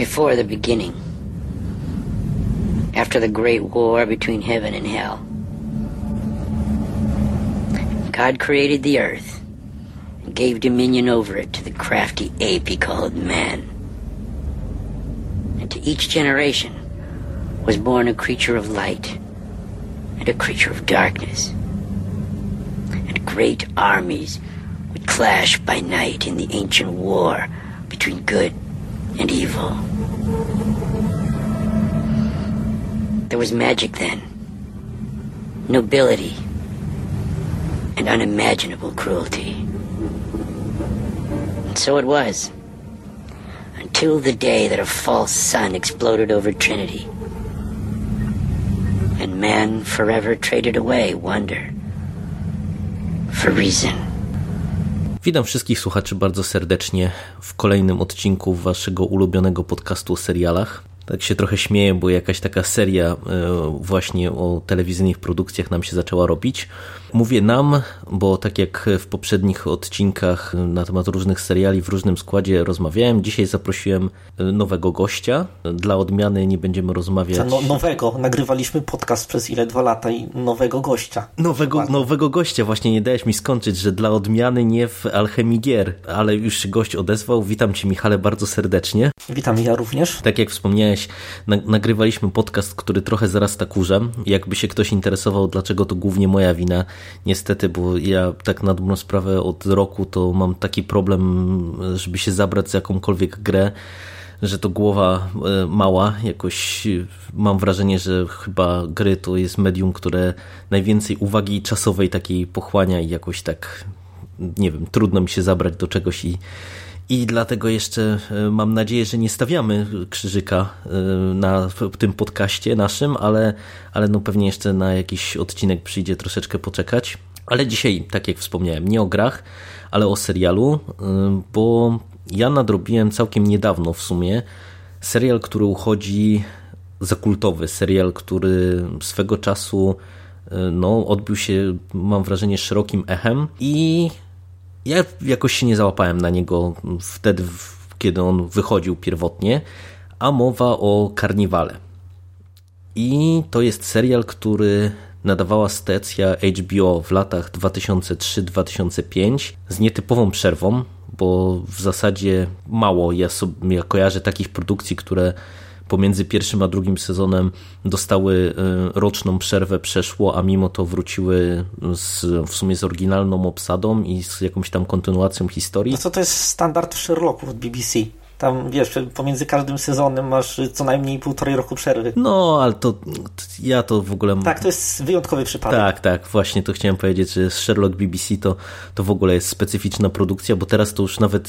Before the beginning, after the great war between heaven and hell, God created the earth and gave dominion over it to the crafty ape he called man. And to each generation was born a creature of light and a creature of darkness. And great armies would clash by night in the ancient war between good and evil. There was magic then, nobility, and unimaginable cruelty. And so it was, until the day that a false sun exploded over Trinity, and man forever traded away wonder for reason. Witam wszystkich słuchaczy bardzo serdecznie w kolejnym odcinku waszego ulubionego podcastu o serialach. Tak się trochę śmieję, bo jakaś taka seria e, właśnie o telewizyjnych produkcjach nam się zaczęła robić. Mówię nam, bo tak jak w poprzednich odcinkach na temat różnych seriali w różnym składzie rozmawiałem, dzisiaj zaprosiłem nowego gościa. Dla odmiany nie będziemy rozmawiać. No, nowego. Nagrywaliśmy podcast przez ile? Dwa lata i nowego gościa. Nowego, nowego gościa. Właśnie nie dałeś mi skończyć, że dla odmiany nie w Alchemii Gier, ale już się gość odezwał. Witam Cię Michale bardzo serdecznie. Witam ja również. Tak jak wspomniałeś, nagrywaliśmy podcast, który trochę zarasta kurzem. Jakby się ktoś interesował, dlaczego to głównie moja wina, niestety, bo ja tak na dobrą sprawę od roku to mam taki problem, żeby się zabrać za jakąkolwiek grę, że to głowa e, mała, jakoś mam wrażenie, że chyba gry to jest medium, które najwięcej uwagi czasowej takiej pochłania i jakoś tak, nie wiem, trudno mi się zabrać do czegoś i i dlatego jeszcze e, mam nadzieję, że nie stawiamy krzyżyka e, na tym podcaście naszym, ale, ale no pewnie jeszcze na jakiś odcinek przyjdzie troszeczkę poczekać. Ale dzisiaj, tak jak wspomniałem, nie o grach, ale o serialu, e, bo ja nadrobiłem całkiem niedawno w sumie serial, który uchodzi za kultowy, serial, który swego czasu no, odbił się, mam wrażenie, szerokim echem i ja jakoś się nie załapałem na niego wtedy, kiedy on wychodził pierwotnie, a mowa o karniwale. I to jest serial, który nadawała stacja HBO w latach 2003-2005 z nietypową przerwą, bo w zasadzie mało ja, sobie, ja kojarzę takich produkcji, które pomiędzy pierwszym a drugim sezonem dostały e, roczną przerwę, przeszło, a mimo to wróciły z, w sumie z oryginalną obsadą i z jakąś tam kontynuacją historii. No co to jest standard Sherlocku od BBC? Tam wiesz, pomiędzy każdym sezonem masz co najmniej półtorej roku przerwy. No, ale to ja to w ogóle. Tak, to jest wyjątkowy przypadek. Tak, tak, właśnie to chciałem powiedzieć, że Sherlock BBC to, to w ogóle jest specyficzna produkcja, bo teraz to już nawet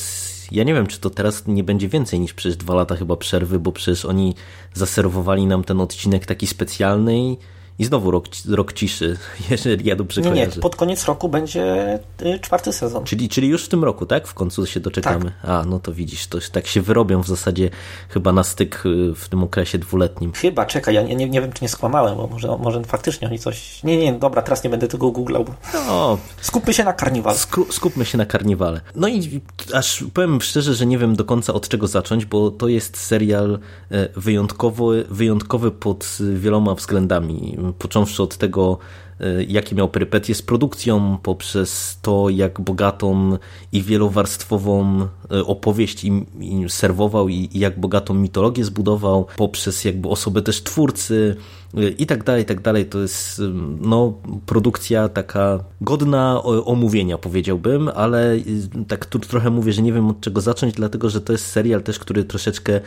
ja nie wiem, czy to teraz nie będzie więcej niż przez dwa lata chyba przerwy, bo przecież oni zaserwowali nam ten odcinek taki specjalny i znowu rok, rok ciszy, jeżeli ja dobrze nie, Nie, pod koniec roku będzie y, czwarty sezon. Czyli, czyli już w tym roku, tak? W końcu się doczekamy. Tak. A, no to widzisz, to tak się wyrobią w zasadzie chyba na styk y, w tym okresie dwuletnim. Chyba, czekaj, ja nie, nie wiem, czy nie skłamałem, bo może, może faktycznie oni coś... Nie, nie, dobra, teraz nie będę tego googlał. No. Skupmy się na karniwale. Sku, skupmy się na karniwale. No i aż powiem szczerze, że nie wiem do końca od czego zacząć, bo to jest serial e, wyjątkowy, wyjątkowy pod wieloma względami począwszy od tego, e, jakie miał perypetie z produkcją, poprzez to, jak bogatą i wielowarstwową e, opowieść im, im serwował i, i, jak bogatą mitologię zbudował, poprzez jakby osobę też twórcy e, i tak dalej, i tak dalej. To jest no, produkcja taka godna omówienia, powiedziałbym, ale tak tu trochę mówię, że nie wiem od czego zacząć, dlatego że to jest serial też, który troszeczkę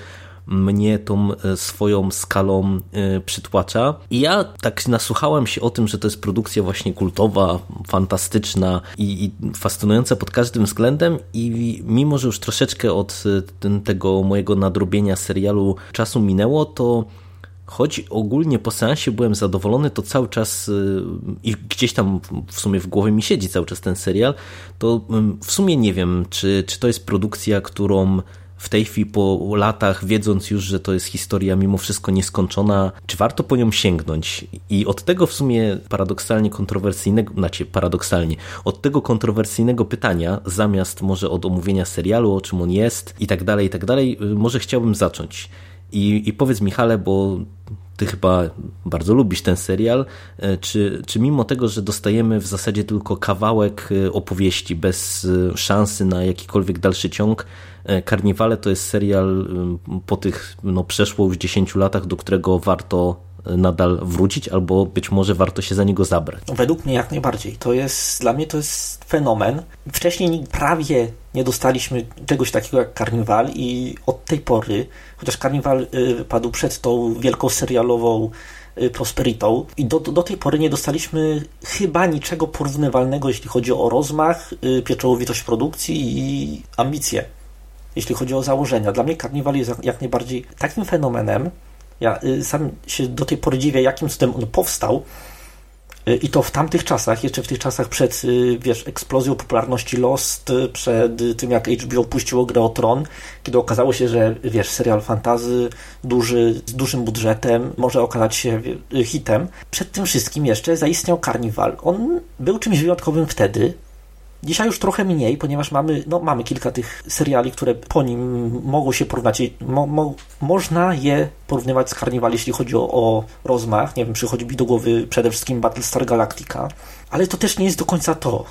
mnie tą e, swoją skalą e, przytłacza. I ja tak nasłuchałem się o tym, że to jest produkcja właśnie kultowa, fantastyczna i, i fascynująca pod każdym względem i mimo, że już troszeczkę od e, tego mojego nadrobienia serialu czasu minęło, to choć ogólnie po seansie byłem zadowolony, to cały czas i gdzieś tam w sumie w głowie mi siedzi cały czas ten serial, to w sumie nie wiem, czy, czy to jest produkcja, którą w tej chwili po latach, wiedząc już, że to jest historia mimo wszystko nieskończona, czy warto po nią sięgnąć? I od tego w sumie paradoksalnie kontrowersyjnego, znaczy paradoksalnie, od tego kontrowersyjnego pytania, zamiast może od omówienia serialu, o czym on jest i tak dalej, i tak dalej, y, może chciałbym zacząć. I, I powiedz Michale, bo ty chyba bardzo lubisz ten serial, e, czy, czy mimo tego, że dostajemy w zasadzie tylko kawałek e, opowieści bez e, szansy na jakikolwiek dalszy ciąg, Karniwale to jest serial po tych no, przeszło już 10 latach, do którego warto nadal wrócić, albo być może warto się za niego zabrać. Według mnie jak najbardziej. To jest, dla mnie to jest fenomen. Wcześniej prawie nie dostaliśmy czegoś takiego jak Karniwal i od tej pory, chociaż Karniwal y, padł przed tą wielką serialową y, Prosperitą i do, do tej pory nie dostaliśmy chyba niczego porównywalnego, jeśli chodzi o rozmach, y, pieczołowitość produkcji i ambicje, jeśli chodzi o założenia. Dla mnie Karniwal jest jak najbardziej takim fenomenem, ja sam się do tej pory dziwię, jakim cudem on powstał, i to w tamtych czasach, jeszcze w tych czasach przed, y, wiesz, eksplozją popularności Lost, y, przed tym jak HBO puściło grę o Tron, kiedy okazało się, że, wiesz, serial fantazy duży, z dużym budżetem może okazać się hitem. Przed tym wszystkim jeszcze zaistniał Carnival. On był czymś wyjątkowym wtedy, Dzisiaj już trochę mniej, ponieważ mamy, no, mamy kilka tych seriali, które po nim mogą się porównać. Mo, mo, można je porównywać z Carnival, jeśli chodzi o, o rozmach. Nie wiem, przychodzi mi do głowy przede wszystkim Battlestar Galactica, ale to też nie jest do końca to.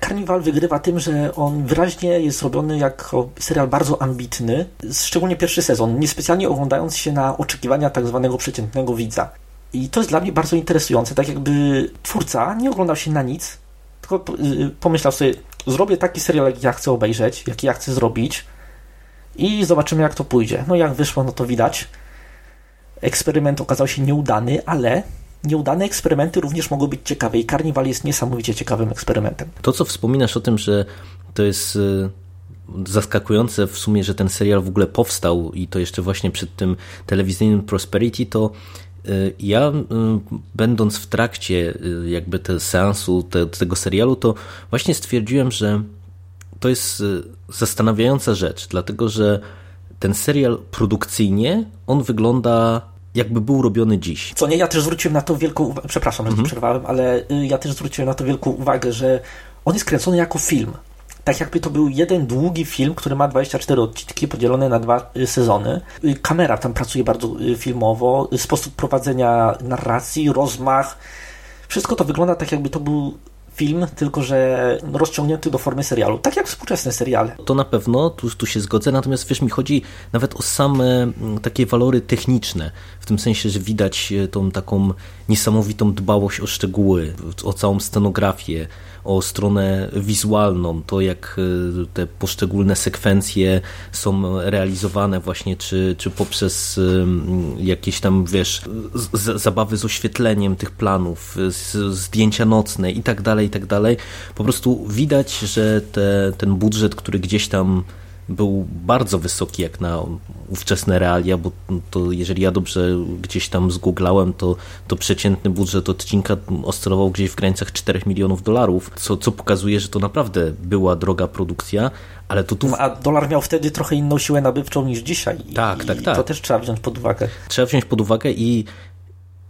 Carnival wygrywa tym, że on wyraźnie jest robiony jako serial bardzo ambitny, szczególnie pierwszy sezon, niespecjalnie oglądając się na oczekiwania tak zwanego przeciętnego widza. I to jest dla mnie bardzo interesujące, tak jakby twórca nie oglądał się na nic, tylko y, pomyślał sobie, zrobię taki serial, jaki ja chcę obejrzeć, jaki ja chcę zrobić i zobaczymy, jak to pójdzie. No jak wyszło, no to widać. Eksperyment okazał się nieudany, ale nieudane eksperymenty również mogą być ciekawe i Carnival jest niesamowicie ciekawym eksperymentem. To, co wspominasz o tym, że to jest y, zaskakujące w sumie, że ten serial w ogóle powstał i to jeszcze właśnie przed tym telewizyjnym Prosperity, to ja, y, będąc w trakcie y, jakby te seansu te, tego serialu, to właśnie stwierdziłem, że to jest zastanawiająca rzecz, dlatego że ten serial produkcyjnie, on wygląda jakby był robiony dziś. Co nie, ja też zwróciłem na to wielką uwagę, przepraszam, że mhm. przerwałem, ale ja też zwróciłem na to wielką uwagę, że on jest kręcony jako film tak jakby to był jeden długi film, który ma 24 odcinki podzielone na dwa y, sezony. Y, kamera tam pracuje bardzo y, filmowo, sposób prowadzenia narracji, rozmach. Wszystko to wygląda tak, jakby to był film, tylko że rozciągnięty do formy serialu. Tak jak współczesne seriale. To na pewno, tu, tu się zgodzę, natomiast wiesz, mi chodzi nawet o same mm, takie walory techniczne, w tym sensie, że widać tą taką niesamowitą dbałość o szczegóły, o całą scenografię, o stronę wizualną, to jak e, te poszczególne sekwencje są realizowane właśnie, czy, czy poprzez jakieś tam, wiesz, z, zabawy z oświetleniem tych planów, z, zdjęcia nocne i tak dalej, i tak dalej. Po prostu widać, że te, ten budżet, który gdzieś tam był bardzo wysoki jak na ówczesne realia, bo to jeżeli ja dobrze gdzieś tam zgooglałem, to, to przeciętny budżet odcinka oscylował gdzieś w granicach 4 milionów dolarów, co, co pokazuje, że to naprawdę była droga produkcja, ale to tu... A dolar miał wtedy trochę inną siłę nabywczą niż dzisiaj. Tak, tak, tak. To też trzeba wziąć pod uwagę. Trzeba wziąć pod uwagę i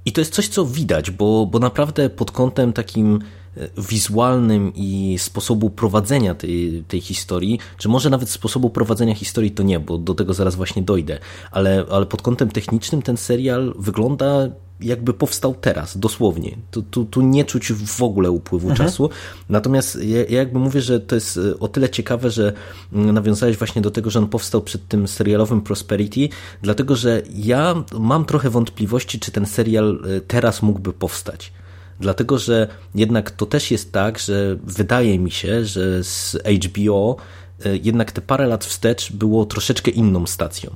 i to jest coś, co widać, bo, bo naprawdę pod kątem takim wizualnym i sposobu prowadzenia tej, tej historii, czy może nawet sposobu prowadzenia historii to nie, bo do tego zaraz właśnie dojdę, ale, ale pod kątem technicznym ten serial wygląda jakby powstał teraz, dosłownie. Tu, tu, tu nie czuć w ogóle upływu mhm. czasu. Natomiast ja, ja, jakby mówię, że to jest e, o tyle ciekawe, że mm, nawiązałeś właśnie do tego, że on powstał przed tym serialowym Prosperity, dlatego że ja mam trochę wątpliwości, czy ten serial e, teraz mógłby powstać. Dlatego, że jednak to też jest tak, że wydaje mi się, że z HBO e, jednak te parę lat wstecz było troszeczkę inną stacją.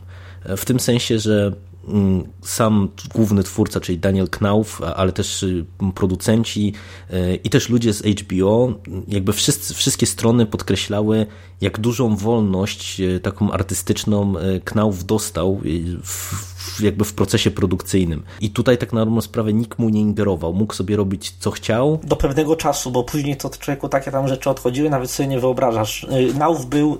E, w tym sensie, że mm, sam główny twórca, czyli Daniel Knauf, ale też y, producenci e, i też ludzie z HBO, jakby wszyscy, wszystkie strony podkreślały, jak dużą wolność taką artystyczną Knauf dostał w, jakby w procesie produkcyjnym. I tutaj tak na dobrą sprawę nikt mu nie ingerował. Mógł sobie robić co chciał. Do pewnego czasu, bo później to człowieku takie tam rzeczy odchodziły, nawet sobie nie wyobrażasz. Y, Nauf był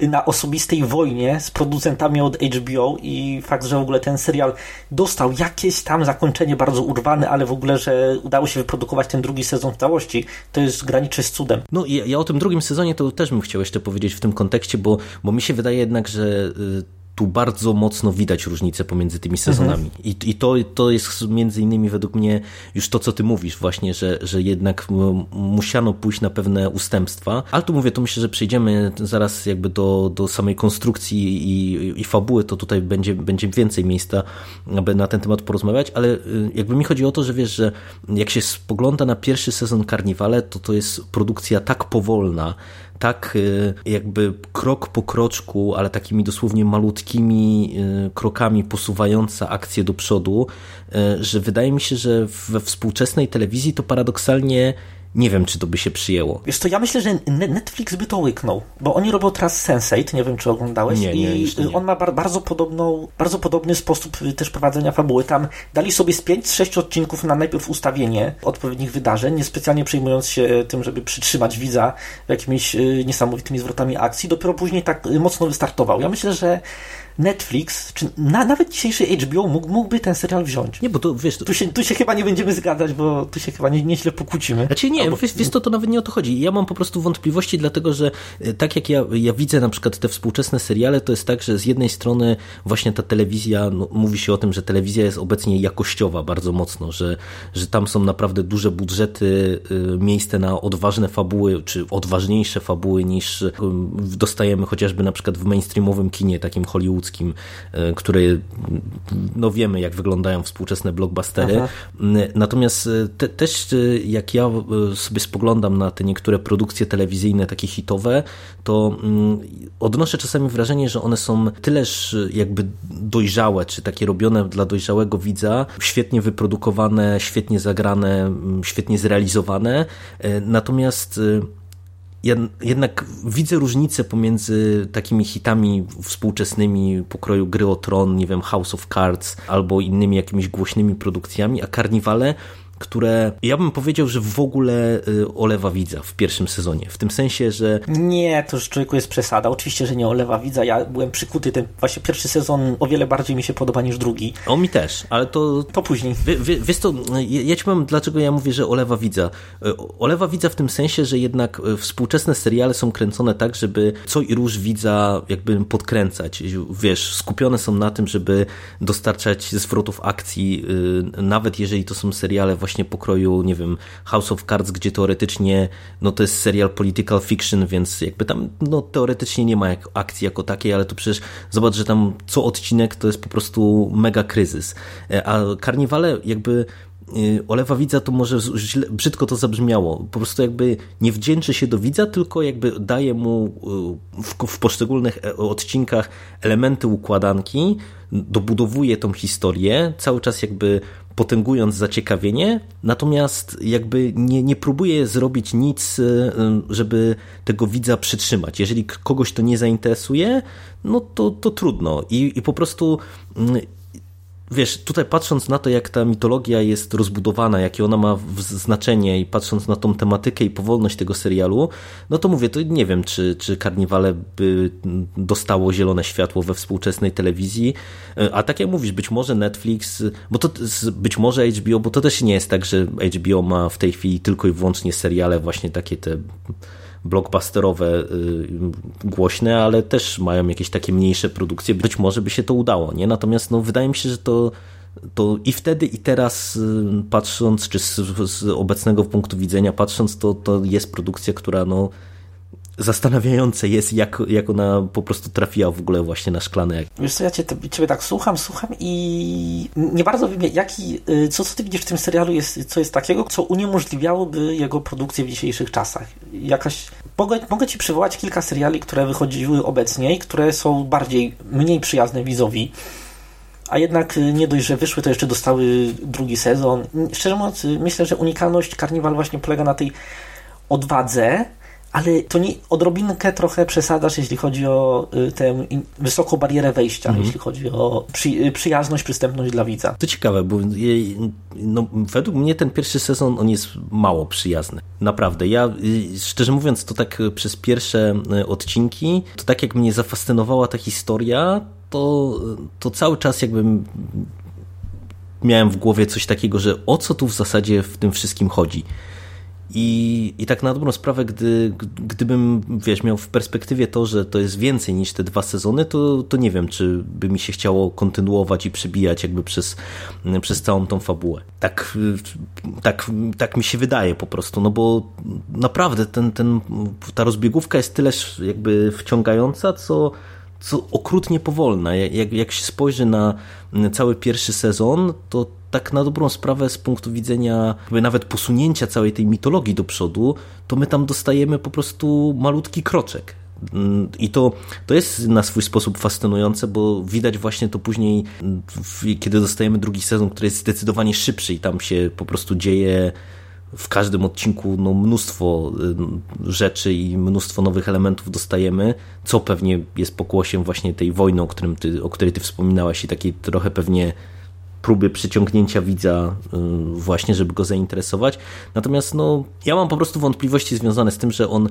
na osobistej wojnie z producentami od HBO i fakt, że w ogóle ten serial dostał jakieś tam zakończenie bardzo urwane, ale w ogóle, że udało się wyprodukować ten drugi sezon w całości, to jest graniczy z cudem. No ja, ja o tym drugim sezonie to też bym chciał jeszcze powiedzieć w tym kontekście, bo, bo mi się wydaje jednak, że y, tu bardzo mocno widać różnicę pomiędzy tymi sezonami. Mhm. I, I to, to jest między innymi według mnie już to, co ty mówisz właśnie, że, że jednak musiano pójść na pewne ustępstwa. Ale tu mówię, to myślę, że przejdziemy zaraz jakby do, do samej konstrukcji i, i fabuły, to tutaj będzie, będzie więcej miejsca, aby na ten temat porozmawiać, ale y, jakby mi chodzi o to, że wiesz, że jak się spogląda na pierwszy sezon Karniwale, to to jest produkcja tak powolna, tak y, jakby krok po kroczku, ale takimi dosłownie malutkimi y, krokami posuwająca akcję do przodu, y, że wydaje mi się, że we współczesnej telewizji to paradoksalnie nie wiem, czy to by się przyjęło. Wiesz to ja myślę, że Netflix by to łyknął, bo oni robią teraz Sense8, nie wiem, czy oglądałeś, nie, nie, i nie. on ma bardzo, podobną, bardzo podobny sposób też prowadzenia fabuły. Tam dali sobie z 5-6 odcinków na najpierw ustawienie odpowiednich wydarzeń, niespecjalnie przejmując się tym, żeby przytrzymać widza jakimiś niesamowitymi zwrotami akcji, dopiero później tak mocno wystartował. Ja myślę, że Netflix, czy na, nawet dzisiejszy HBO mógł, mógłby ten serial wziąć. Nie, bo to wiesz... To... Tu, się, tu się chyba nie będziemy zgadzać, bo tu się chyba nie, nieźle pokłócimy. Znaczy nie, Albo... wiesz, wiesz to, to nawet nie o to chodzi. Ja mam po prostu wątpliwości, dlatego że e, tak jak ja, ja widzę na przykład te współczesne seriale, to jest tak, że z jednej strony właśnie ta telewizja, no, mówi się o tym, że telewizja jest obecnie jakościowa bardzo mocno, że, że tam są naprawdę duże budżety, y, miejsce na odważne fabuły, czy odważniejsze fabuły niż y, dostajemy chociażby na przykład w mainstreamowym kinie, takim Hollywood hollywoodzkim, e, które no wiemy jak wyglądają współczesne blockbustery. Aha. Natomiast e, te, też e, jak ja sobie spoglądam na te niektóre produkcje telewizyjne takie hitowe, to mm, odnoszę czasami wrażenie, że one są tyleż jakby dojrzałe, czy takie robione dla dojrzałego widza, świetnie wyprodukowane, świetnie zagrane, świetnie zrealizowane. Natomiast jednak widzę różnicę pomiędzy takimi hitami współczesnymi pokroju Gry o Tron, nie wiem, House of Cards albo innymi jakimiś głośnymi produkcjami, a Karniwale które ja bym powiedział, że w ogóle y, olewa widza w pierwszym sezonie. W tym sensie, że. Nie, to już człowieku jest przesada. Oczywiście, że nie olewa widza. Ja byłem przykuty. Ten właśnie pierwszy sezon o wiele bardziej mi się podoba niż drugi. O mi też, ale to. To później. Wie, wie, wiesz to, ja ci powiem, dlaczego ja mówię, że olewa widza. Y, olewa widza w tym sensie, że jednak y, współczesne seriale są kręcone tak, żeby co i róż widza jakby podkręcać. Wiesz, skupione są na tym, żeby dostarczać zwrotów akcji, nawet jeżeli to są seriale właśnie właśnie pokroju, nie wiem, House of Cards, gdzie teoretycznie no to jest serial political fiction, więc jakby tam no teoretycznie nie ma jak, akcji jako takiej, ale to przecież zobacz, że tam co odcinek to jest po prostu mega kryzys. E, a Karniwale jakby olewa widza, to może źle, brzydko to zabrzmiało. Po prostu jakby nie wdzięczy się do widza, tylko jakby daje mu y, w, w poszczególnych e, odcinkach elementy układanki, dobudowuje tą historię, cały czas jakby potęgując zaciekawienie, natomiast jakby nie, nie próbuje zrobić nic, y, żeby tego widza przytrzymać. Jeżeli kogoś to nie zainteresuje, no to, to trudno. I, i po prostu mm, wiesz, tutaj patrząc na to, jak ta mitologia jest rozbudowana, jakie ona ma znaczenie i patrząc na tą tematykę i powolność tego serialu, no to mówię, to nie wiem, czy, czy Karniwale by dostało zielone światło we współczesnej telewizji, a tak jak mówisz, być może Netflix, bo to być może HBO, bo to też nie jest tak, że HBO ma w tej chwili tylko i wyłącznie seriale właśnie takie te blockbusterowe, y, głośne, ale też mają jakieś takie mniejsze produkcje. Być może by się to udało, nie? Natomiast no, wydaje mi się, że to to i wtedy i teraz y, patrząc, czy z, z obecnego punktu widzenia patrząc, to, to jest produkcja, która no, zastanawiające jest, jak, jak ona po prostu trafiła w ogóle właśnie na szklane. Wiesz co, ja cię, ciebie tak słucham, słucham i nie bardzo wiem, jaki, y, co, co ty widzisz w tym serialu, jest, co jest takiego, co uniemożliwiałoby jego produkcję w dzisiejszych czasach. Jakaś... Mogę, mogę ci przywołać kilka seriali, które wychodziły obecnie i które są bardziej, mniej przyjazne widzowi a jednak y, nie dość, że wyszły, to jeszcze dostały drugi sezon. Szczerze mówiąc, y, myślę, że unikalność Carnival właśnie polega na tej odwadze, ale to nie, odrobinkę trochę przesadzasz, jeśli chodzi o y, tę wysoką barierę wejścia, mhm. jeśli chodzi o przy, y, przyjazność, przystępność dla widza. To ciekawe, bo no, według mnie ten pierwszy sezon on jest mało przyjazny. Naprawdę. Ja y, szczerze mówiąc, to tak przez pierwsze odcinki, to tak jak mnie zafascynowała ta historia, to, to cały czas jakbym miałem w głowie coś takiego, że o co tu w zasadzie w tym wszystkim chodzi. I, I tak na dobrą sprawę, gdy, gdybym, wiesz, miał w perspektywie to, że to jest więcej niż te dwa sezony, to, to nie wiem, czy by mi się chciało kontynuować i przebijać jakby przez, przez całą tą fabułę. Tak, tak, tak mi się wydaje po prostu, no bo naprawdę ten, ten, ta rozbiegówka jest tyleż jakby wciągająca, co co okrutnie powolna. Jak, jak się spojrzy na cały pierwszy sezon, to tak na dobrą sprawę z punktu widzenia nawet posunięcia całej tej mitologii do przodu, to my tam dostajemy po prostu malutki kroczek. I to, to jest na swój sposób fascynujące, bo widać właśnie to później, kiedy dostajemy drugi sezon, który jest zdecydowanie szybszy i tam się po prostu dzieje w każdym odcinku no, mnóstwo y, rzeczy i mnóstwo nowych elementów dostajemy, co pewnie jest pokłosiem właśnie tej wojny, o, którym ty, o której ty wspominałaś i takiej trochę pewnie próby przyciągnięcia widza y, właśnie, żeby go zainteresować. Natomiast no, ja mam po prostu wątpliwości związane z tym, że on,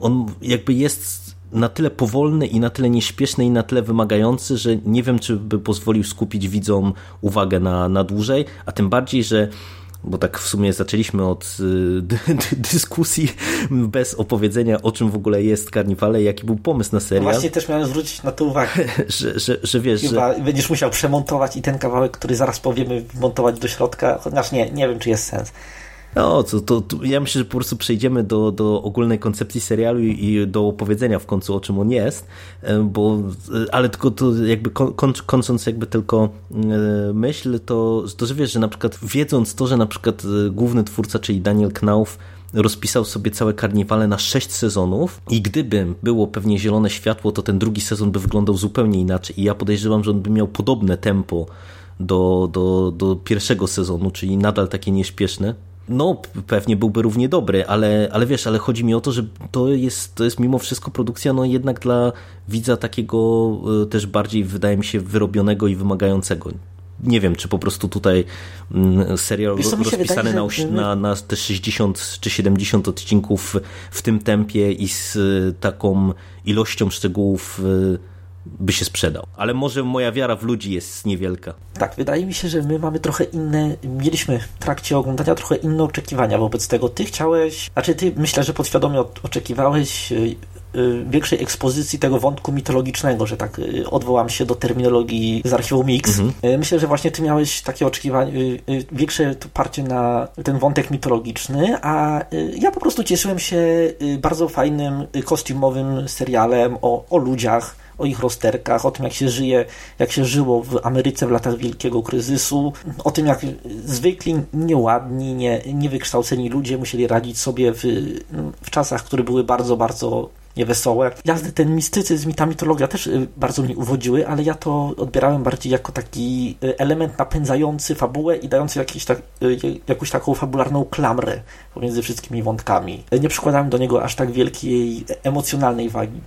on jakby jest na tyle powolny i na tyle nieśpieszny i na tyle wymagający, że nie wiem, czy by pozwolił skupić widzom uwagę na, na dłużej, a tym bardziej, że bo tak w sumie zaczęliśmy od y, dyskusji bez opowiedzenia, o czym w ogóle jest Karniwale, jaki był pomysł na serial. No właśnie też miałem zwrócić na to uwagę. że, że, że wiesz, Chyba że... będziesz musiał przemontować i ten kawałek, który zaraz powiemy, wmontować do środka, chociaż nie, nie wiem, czy jest sens. No, to, to, to, ja myślę, że po prostu przejdziemy do, do ogólnej koncepcji serialu i, do opowiedzenia w końcu, o czym on jest, e, bo, e, ale tylko to jakby kończąc jakby tylko e, myśl, to, to że wiesz, że na przykład wiedząc to, że na przykład główny twórca, czyli Daniel Knauf, rozpisał sobie całe karniwale na sześć sezonów i gdyby było pewnie zielone światło, to ten drugi sezon by wyglądał zupełnie inaczej. I ja podejrzewam, że on by miał podobne tempo do, do, do pierwszego sezonu, czyli nadal takie nieśpieszne, no, pewnie byłby równie dobry, ale, ale wiesz, ale chodzi mi o to, że to jest, to jest mimo wszystko produkcja, no jednak dla widza takiego e, też bardziej, wydaje mi się, wyrobionego i wymagającego. Nie wiem, czy po prostu tutaj mm, serial Wiesz, rozpisany wydaje, na, na, na te 60 czy 70 odcinków w tym tempie i z taką ilością szczegółów e, by się sprzedał. Ale może moja wiara w ludzi jest niewielka. Tak, wydaje mi się, że my mamy trochę inne, mieliśmy w trakcie oglądania trochę inne oczekiwania wobec tego. Ty chciałeś, znaczy ty myślę, że podświadomie oczekiwałeś y, y, większej ekspozycji tego wątku mitologicznego, że tak y, odwołam się do terminologii z archiwum Mix. Mhm. Myślę, że właśnie ty miałeś takie oczekiwanie, większe parcie na ten wątek mitologiczny, a ja po prostu cieszyłem się bardzo fajnym, kostiumowym serialem o, o ludziach, o ich rozterkach, o tym jak się żyje, jak się żyło w Ameryce w latach wielkiego kryzysu, o tym jak zwykli, nieładni, nie, niewykształceni ludzie musieli radzić sobie w, w czasach, które były bardzo, bardzo niewesołe. Jazdy, ten mistycyzm i ta mitologia też y, bardzo mnie uwodziły, ale ja to odbierałem bardziej jako taki y, element napędzający fabułę i dający jakiś tak, y, jakąś taką fabularną klamrę pomiędzy wszystkimi wątkami. Nie przykładałem do niego aż tak wielkiej emocjonalnej wagi.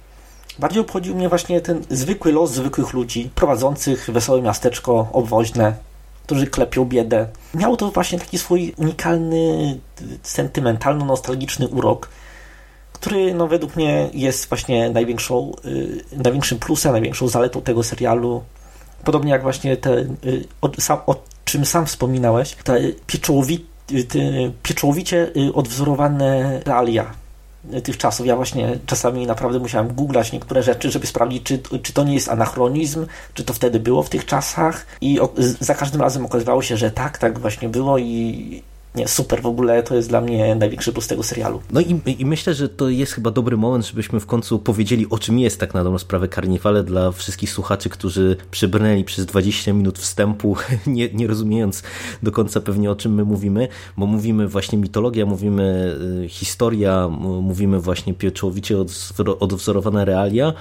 Bardziej obchodził mnie właśnie ten zwykły los zwykłych ludzi, prowadzących wesołe miasteczko obwoźne, którzy klepią biedę. Miało to właśnie taki swój unikalny, sentymentalno-nostalgiczny urok, który no, według mnie jest właśnie największą, yy, największym plusem, największą zaletą tego serialu. Podobnie jak właśnie te, yy, o, sam, o czym sam wspominałeś, te pieczołowi, yy, pieczołowicie y, odwzorowane realia tych czasów. Ja właśnie czasami naprawdę musiałem googlać niektóre rzeczy, żeby sprawdzić, czy, czy to nie jest anachronizm, czy to wtedy było w tych czasach i o, za każdym razem okazywało się, że tak, tak właśnie było i nie, super w ogóle, to jest dla mnie największy plus tego serialu. No i, i myślę, że to jest chyba dobry moment, żebyśmy w końcu powiedzieli, o czym jest tak na dobrą sprawę Karniwale dla wszystkich słuchaczy, którzy przybrnęli przez 20 minut wstępu, nie, nie rozumiejąc do końca pewnie o czym my mówimy, bo mówimy właśnie mitologia, mówimy y, historia, mówimy właśnie pieczołowicie odwzorowane realia,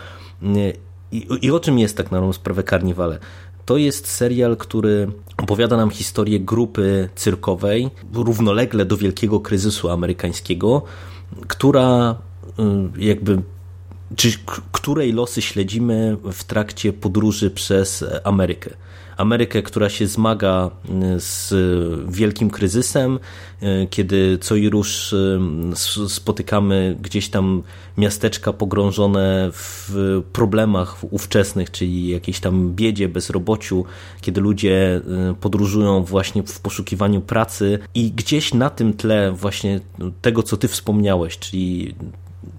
y, i, I, o czym jest tak na dobrą sprawę Karniwale? To jest serial, który opowiada nam historię grupy cyrkowej równolegle do wielkiego kryzysu amerykańskiego, która jakby czy której losy śledzimy w trakcie podróży przez Amerykę. Amerykę, która się zmaga y, z wielkim kryzysem, y, kiedy co i rusz y, spotykamy gdzieś tam miasteczka pogrążone w problemach ówczesnych, czyli jakiejś tam biedzie, bezrobociu, kiedy ludzie podróżują właśnie w poszukiwaniu pracy i gdzieś na tym tle właśnie tego, co ty wspomniałeś, czyli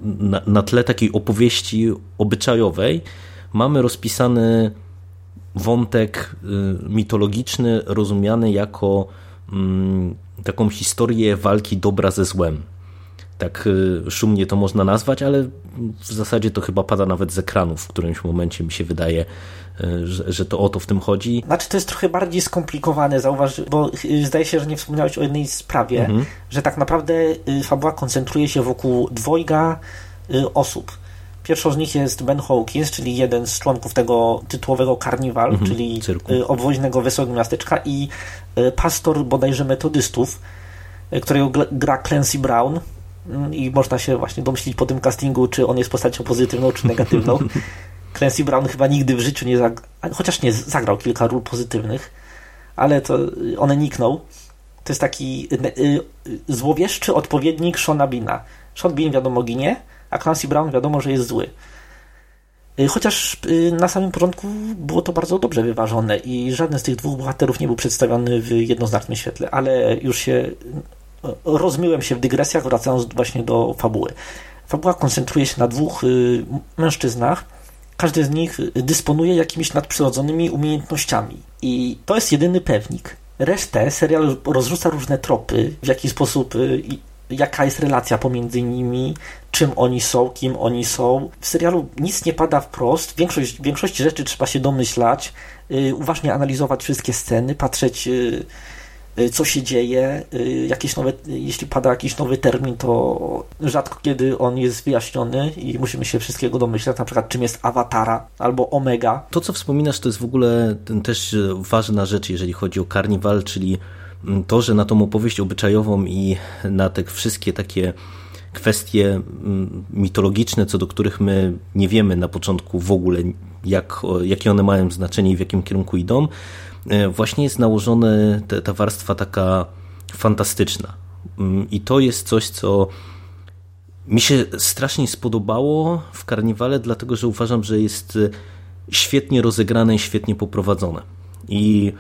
na, na tle takiej opowieści obyczajowej mamy rozpisany wątek y, mitologiczny rozumiany jako mm, taką historię walki dobra ze złem. Tak y, szumnie to można nazwać, ale w zasadzie to chyba pada nawet z ekranu w którymś momencie mi się wydaje, y, że, że to o to w tym chodzi. Znaczy to jest trochę bardziej skomplikowane, zauważ, bo zdaje się, że nie wspomniałeś o jednej sprawie, mhm. że tak naprawdę fabuła koncentruje się wokół dwojga osób Pierwszą z nich jest Ben Hawkins, czyli jeden z członków tego tytułowego karniwal, mhm, czyli cyrku. Y, obwoźnego wesołego miasteczka i y, pastor bodajże metodystów, y, którego gra Clancy Brown mm, i można się właśnie domyślić po tym castingu, czy on jest postacią pozytywną, czy negatywną. Clancy Brown chyba nigdy w życiu nie zagrał, chociaż nie, zagrał kilka ról pozytywnych, ale to one nikną. To jest taki złowieszczy odpowiednik Shona Bina. Sean Bean wiadomo ginie, a Clancy Brown wiadomo, że jest zły. Y, chociaż y, na samym początku było to bardzo dobrze wyważone i żaden z tych dwóch bohaterów nie był przedstawiony w jednoznacznym świetle, ale już się y, rozmyłem się w dygresjach, wracając właśnie do fabuły. Fabuła koncentruje się na dwóch mężczyznach. Każdy z nich dysponuje jakimiś nadprzyrodzonymi umiejętnościami i to jest jedyny pewnik. Resztę serial rozrzuca różne tropy, w jaki sposób jaka jest relacja pomiędzy nimi, czym oni są, kim oni są. W serialu nic nie pada wprost, większość, większości rzeczy trzeba się domyślać, yy, uważnie analizować wszystkie sceny, patrzeć yy, yy, co się dzieje, y, jakieś nowe, jeśli pada jakiś nowy termin, to rzadko kiedy on jest wyjaśniony i musimy się wszystkiego domyślać, na przykład czym jest awatara albo omega. To co wspominasz to jest w ogóle też ważna rzecz, jeżeli chodzi o karniwal, czyli to, że na tą opowieść obyczajową i na te wszystkie takie kwestie mm, mitologiczne, co do których my nie wiemy na początku w ogóle, jak, jakie one mają znaczenie i w jakim kierunku idą, e, właśnie jest nałożona ta warstwa taka fantastyczna. Mm, I to jest coś, co mi się strasznie spodobało w karniwale, dlatego że uważam, że jest świetnie rozegrane i świetnie poprowadzone. I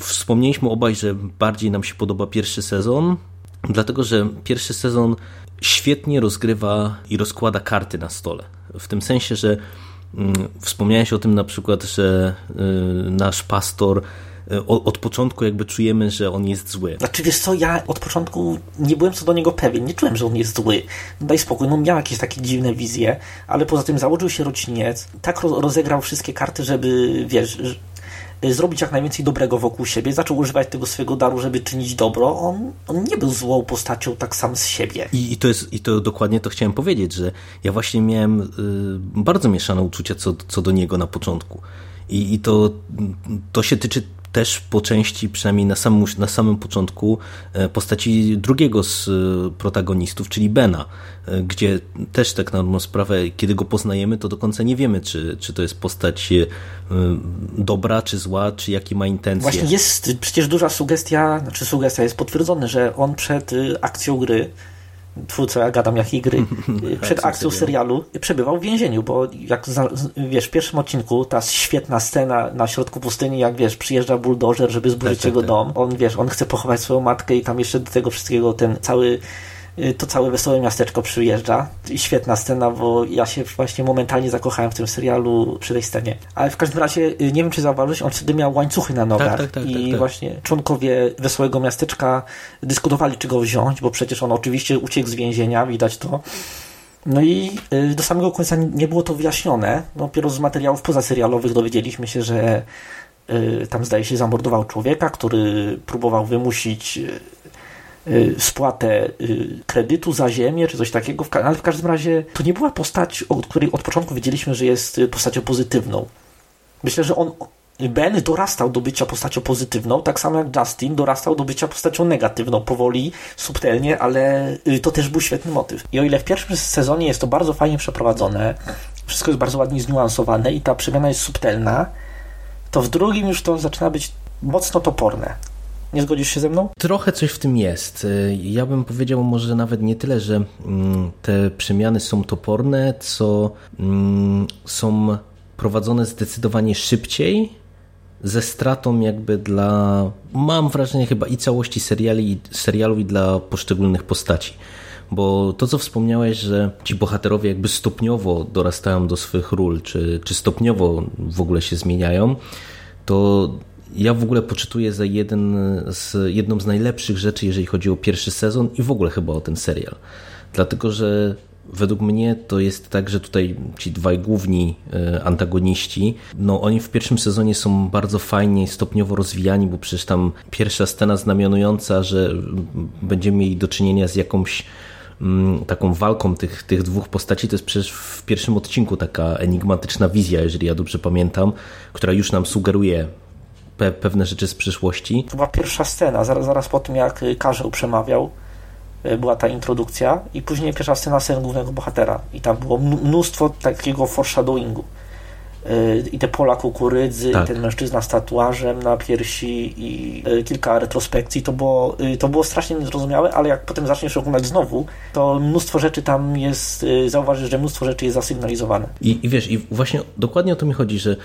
Wspomnieliśmy obaj, że bardziej nam się podoba pierwszy sezon, dlatego że pierwszy sezon świetnie rozgrywa i rozkłada karty na stole. W tym sensie, że mm, wspomniałeś o tym na przykład, że y, nasz pastor y, od początku jakby czujemy, że on jest zły. Znaczy wiesz co, ja od początku nie byłem co do niego pewien, nie czułem, że on jest zły. Daj spokój, no miał jakieś takie dziwne wizje, ale poza tym założył się rodziniec, tak rozegrał wszystkie karty, żeby wiesz, zrobić jak najwięcej dobrego wokół siebie, zaczął używać tego swojego daru, żeby czynić dobro. On, on nie był złą postacią tak sam z siebie. I, i, to jest, I to dokładnie to chciałem powiedzieć, że ja właśnie miałem y, bardzo mieszane uczucia co, co do niego na początku. I, i to, to się tyczy też po części, przynajmniej na samym, na samym początku, e, postaci drugiego z e, protagonistów, czyli Bena, e, gdzie też tak na dobrą sprawę, kiedy go poznajemy, to do końca nie wiemy, czy, czy to jest postać dobra, czy zła, czy jakie ma intencje. Właśnie jest przecież duża sugestia, znaczy sugestia jest potwierdzone, że on przed akcją gry twórca ja gadam jak gry, przed akcją serialu przebywał w więzieniu, bo jak wiesz, w pierwszym odcinku ta świetna scena na środku pustyni, jak wiesz, przyjeżdża buldożer, żeby zburzyć tak, tak jego tak, dom, on wiesz, on chce pochować swoją matkę i tam jeszcze do tego wszystkiego ten cały Y, to całe wesołe miasteczko przyjeżdża. I świetna scena, bo ja się właśnie momentalnie zakochałem w tym serialu przy tej scenie. Ale w każdym razie, y, nie wiem czy zauważyłeś, on wtedy miał łańcuchy na nogach. Tak, tak, tak, I tak, tak. właśnie członkowie wesołego miasteczka dyskutowali, czy go wziąć, bo przecież on oczywiście uciekł z więzienia, widać to. No i y, do samego końca nie było to wyjaśnione. No, dopiero z materiałów pozaserialowych dowiedzieliśmy się, że tam zdaje się zamordował człowieka, który próbował wymusić Y, spłatę y, kredytu za ziemię, czy coś takiego, ale w każdym razie to nie była postać, od której od początku wiedzieliśmy, że jest postacią pozytywną. Myślę, że on Ben dorastał do bycia postacią pozytywną, tak samo jak Justin dorastał do bycia postacią negatywną, powoli, subtelnie, ale y, to też był świetny motyw. I o ile w pierwszym sezonie jest to bardzo fajnie przeprowadzone, wszystko jest bardzo ładnie zniuansowane i ta przemiana jest subtelna, to w drugim już to zaczyna być mocno toporne. Nie zgodzisz się ze mną? Trochę coś w tym jest. Ja bym powiedział może nawet nie tyle, że mm, te przemiany są toporne, co mm, są prowadzone zdecydowanie szybciej, ze stratą jakby dla, mam wrażenie chyba i całości seriali, serialu i dla poszczególnych postaci. Bo to, co wspomniałeś, że ci bohaterowie jakby stopniowo dorastają do swych ról, czy, czy stopniowo w ogóle się zmieniają, to ja w ogóle poczytuję za jeden z, jedną z najlepszych rzeczy, jeżeli chodzi o pierwszy sezon i w ogóle chyba o ten serial. Dlatego, że według mnie to jest tak, że tutaj ci dwaj główni e, antagoniści, no oni w pierwszym sezonie są bardzo fajnie stopniowo rozwijani, bo przecież tam pierwsza scena znamionująca, że będziemy mieli do czynienia z jakąś mm, taką walką tych, tych dwóch postaci, to jest przecież w pierwszym odcinku taka enigmatyczna wizja, jeżeli ja dobrze pamiętam, która już nam sugeruje pe pewne rzeczy z przyszłości. To była pierwsza scena, zaraz, zaraz po tym jak Karzeł przemawiał, e, była ta introdukcja i później pierwsza scena sceny głównego bohatera i tam było mnóstwo takiego foreshadowingu i te pola kukurydzy, tak. i ten mężczyzna z tatuażem na piersi i e, kilka retrospekcji, to było, to było strasznie niezrozumiałe, ale jak potem zaczniesz oglądać znowu, to mnóstwo rzeczy tam jest, zauważysz, że mnóstwo rzeczy jest zasygnalizowane. I, i wiesz, i właśnie dokładnie o to mi chodzi, że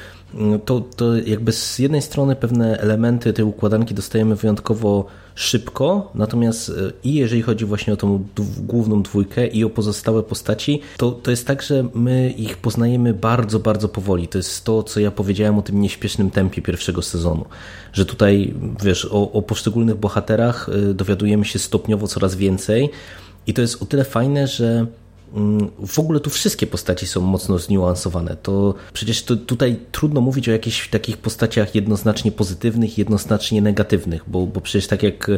to, to jakby z jednej strony pewne elementy tej układanki dostajemy wyjątkowo szybko, natomiast e, i jeżeli chodzi właśnie o tą główną dwójkę i o pozostałe postaci, to, to jest tak, że my ich poznajemy bardzo, bardzo powoli. To jest to, co ja powiedziałem o tym nieśpiesznym tempie pierwszego sezonu, że tutaj, wiesz, o, o poszczególnych bohaterach e, dowiadujemy się stopniowo coraz więcej i to jest o tyle fajne, że Mm, w ogóle tu wszystkie postaci są mocno zniuansowane. To przecież to, tutaj trudno mówić o jakichś takich postaciach jednoznacznie pozytywnych, jednoznacznie negatywnych, bo, bo przecież tak jak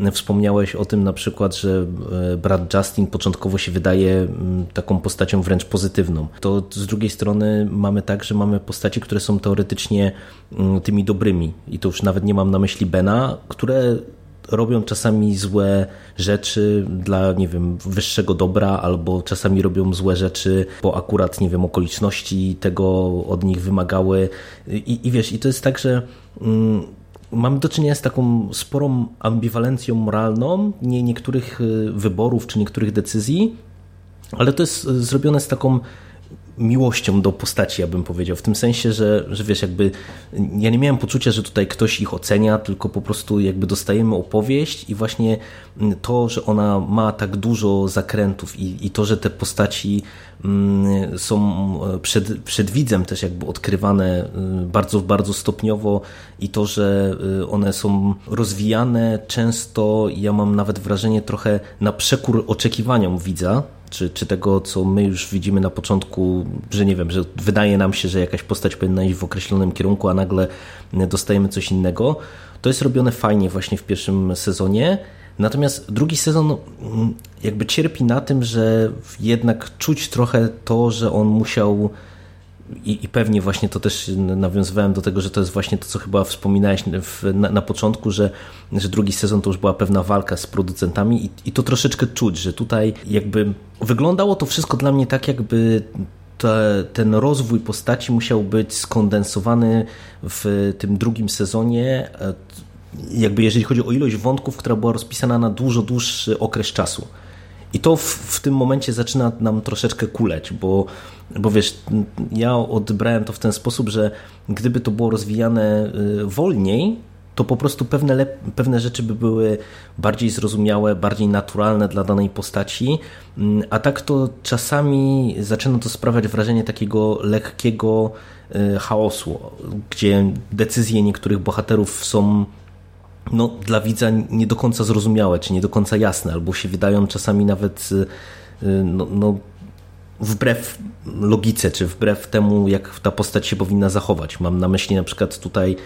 e, wspomniałeś o tym na przykład, że e, brat Justin początkowo się wydaje mm, taką postacią wręcz pozytywną, to z drugiej strony mamy tak, że mamy postaci, które są teoretycznie mm, tymi dobrymi i to już nawet nie mam na myśli Bena, które robią czasami złe rzeczy dla, nie wiem, wyższego dobra, albo czasami robią złe rzeczy, bo akurat, nie wiem, okoliczności tego od nich wymagały. I, i wiesz, i to jest tak, że. Mm, mamy do czynienia z taką sporą ambiwalencją moralną nie, niektórych y, wyborów czy niektórych decyzji, ale to jest y, zrobione z taką miłością do postaci, ja bym powiedział. W tym sensie, że, że wiesz, jakby ja nie miałem poczucia, że tutaj ktoś ich ocenia, tylko po prostu jakby dostajemy opowieść i właśnie to, że ona ma tak dużo zakrętów i, i to, że te postaci mm, są przed, przed widzem też jakby odkrywane y, bardzo, bardzo stopniowo i to, że y, one są rozwijane często, ja mam nawet wrażenie trochę na przekór oczekiwaniom widza, czy, czy tego, co my już widzimy na początku, że nie wiem, że wydaje nam się, że jakaś postać powinna iść w określonym kierunku, a nagle dostajemy coś innego. To jest robione fajnie właśnie w pierwszym sezonie. Natomiast drugi sezon mm, jakby cierpi na tym, że jednak czuć trochę to, że on musiał i, I, pewnie właśnie to też nawiązywałem do tego, że to jest właśnie to, co chyba wspominałeś w, na, na, początku, że, że drugi sezon to już była pewna walka z producentami i, i to troszeczkę czuć, że tutaj jakby wyglądało to wszystko dla mnie tak, jakby te, ten rozwój postaci musiał być skondensowany w tym drugim sezonie, e, jakby jeżeli chodzi o ilość wątków, która była rozpisana na dużo dłuższy okres czasu. I to w, w, tym momencie zaczyna nam troszeczkę kuleć, bo, bo wiesz, ja odbrałem to w ten sposób, że gdyby to było rozwijane y, wolniej, to po prostu pewne, pewne rzeczy by były bardziej zrozumiałe, bardziej naturalne dla danej postaci, mm, a tak to czasami zaczyna to sprawiać wrażenie takiego lekkiego y, chaosu, gdzie decyzje niektórych bohaterów są no, dla widza nie do końca zrozumiałe, czy nie do końca jasne, albo się wydają czasami nawet y, y, no, no, wbrew logice, czy wbrew temu, jak ta postać się powinna zachować. Mam na myśli na przykład tutaj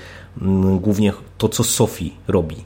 mm, głównie to, co Sophie robi.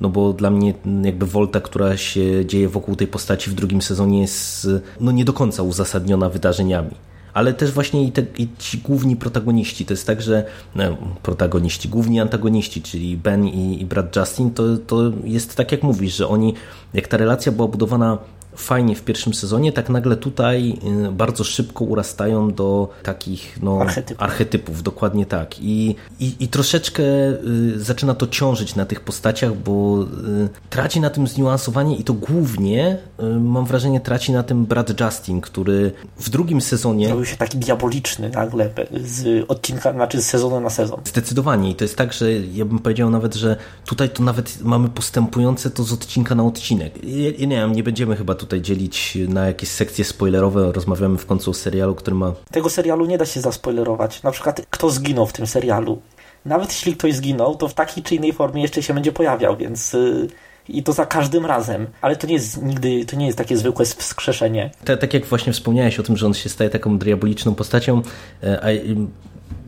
No bo dla mnie jakby Volta, która się dzieje wokół tej postaci w drugim sezonie jest no nie do końca uzasadniona wydarzeniami ale też właśnie i, te, i ci główni protagoniści. To jest tak, że no, protagoniści, główni antagoniści, czyli Ben i, i brat Justin, to, to jest tak jak mówisz, że oni, jak ta relacja była budowana fajnie w pierwszym sezonie, tak nagle tutaj y, bardzo szybko urastają do takich no, archetypów. archetypów dokładnie tak. I, i, i troszeczkę y, zaczyna to ciążyć na tych postaciach, bo y, traci na tym zniuansowanie i to głównie, mam wrażenie, traci na tym brat Justin, który w drugim sezonie... Zrobił się taki diaboliczny nagle z odcinka, znaczy z sezonu na sezon. Zdecydowanie i to jest tak, że ja bym powiedział nawet, że tutaj to nawet mamy postępujące to z odcinka na odcinek. Ja, ja nie wiem, nie będziemy chyba tutaj dzielić na jakieś sekcje spoilerowe. Rozmawiamy w końcu o serialu, który ma. Tego serialu nie da się zaspoilerować. Na przykład, kto zginął w tym serialu. Nawet jeśli ktoś zginął, to w takiej czy innej formie jeszcze się będzie pojawiał, więc. Yy i to za każdym razem, ale to nie jest nigdy, to nie jest takie zwykłe wskrzeszenie. Tak, tak jak właśnie wspomniałeś o tym, że on się staje taką diaboliczną postacią, e, a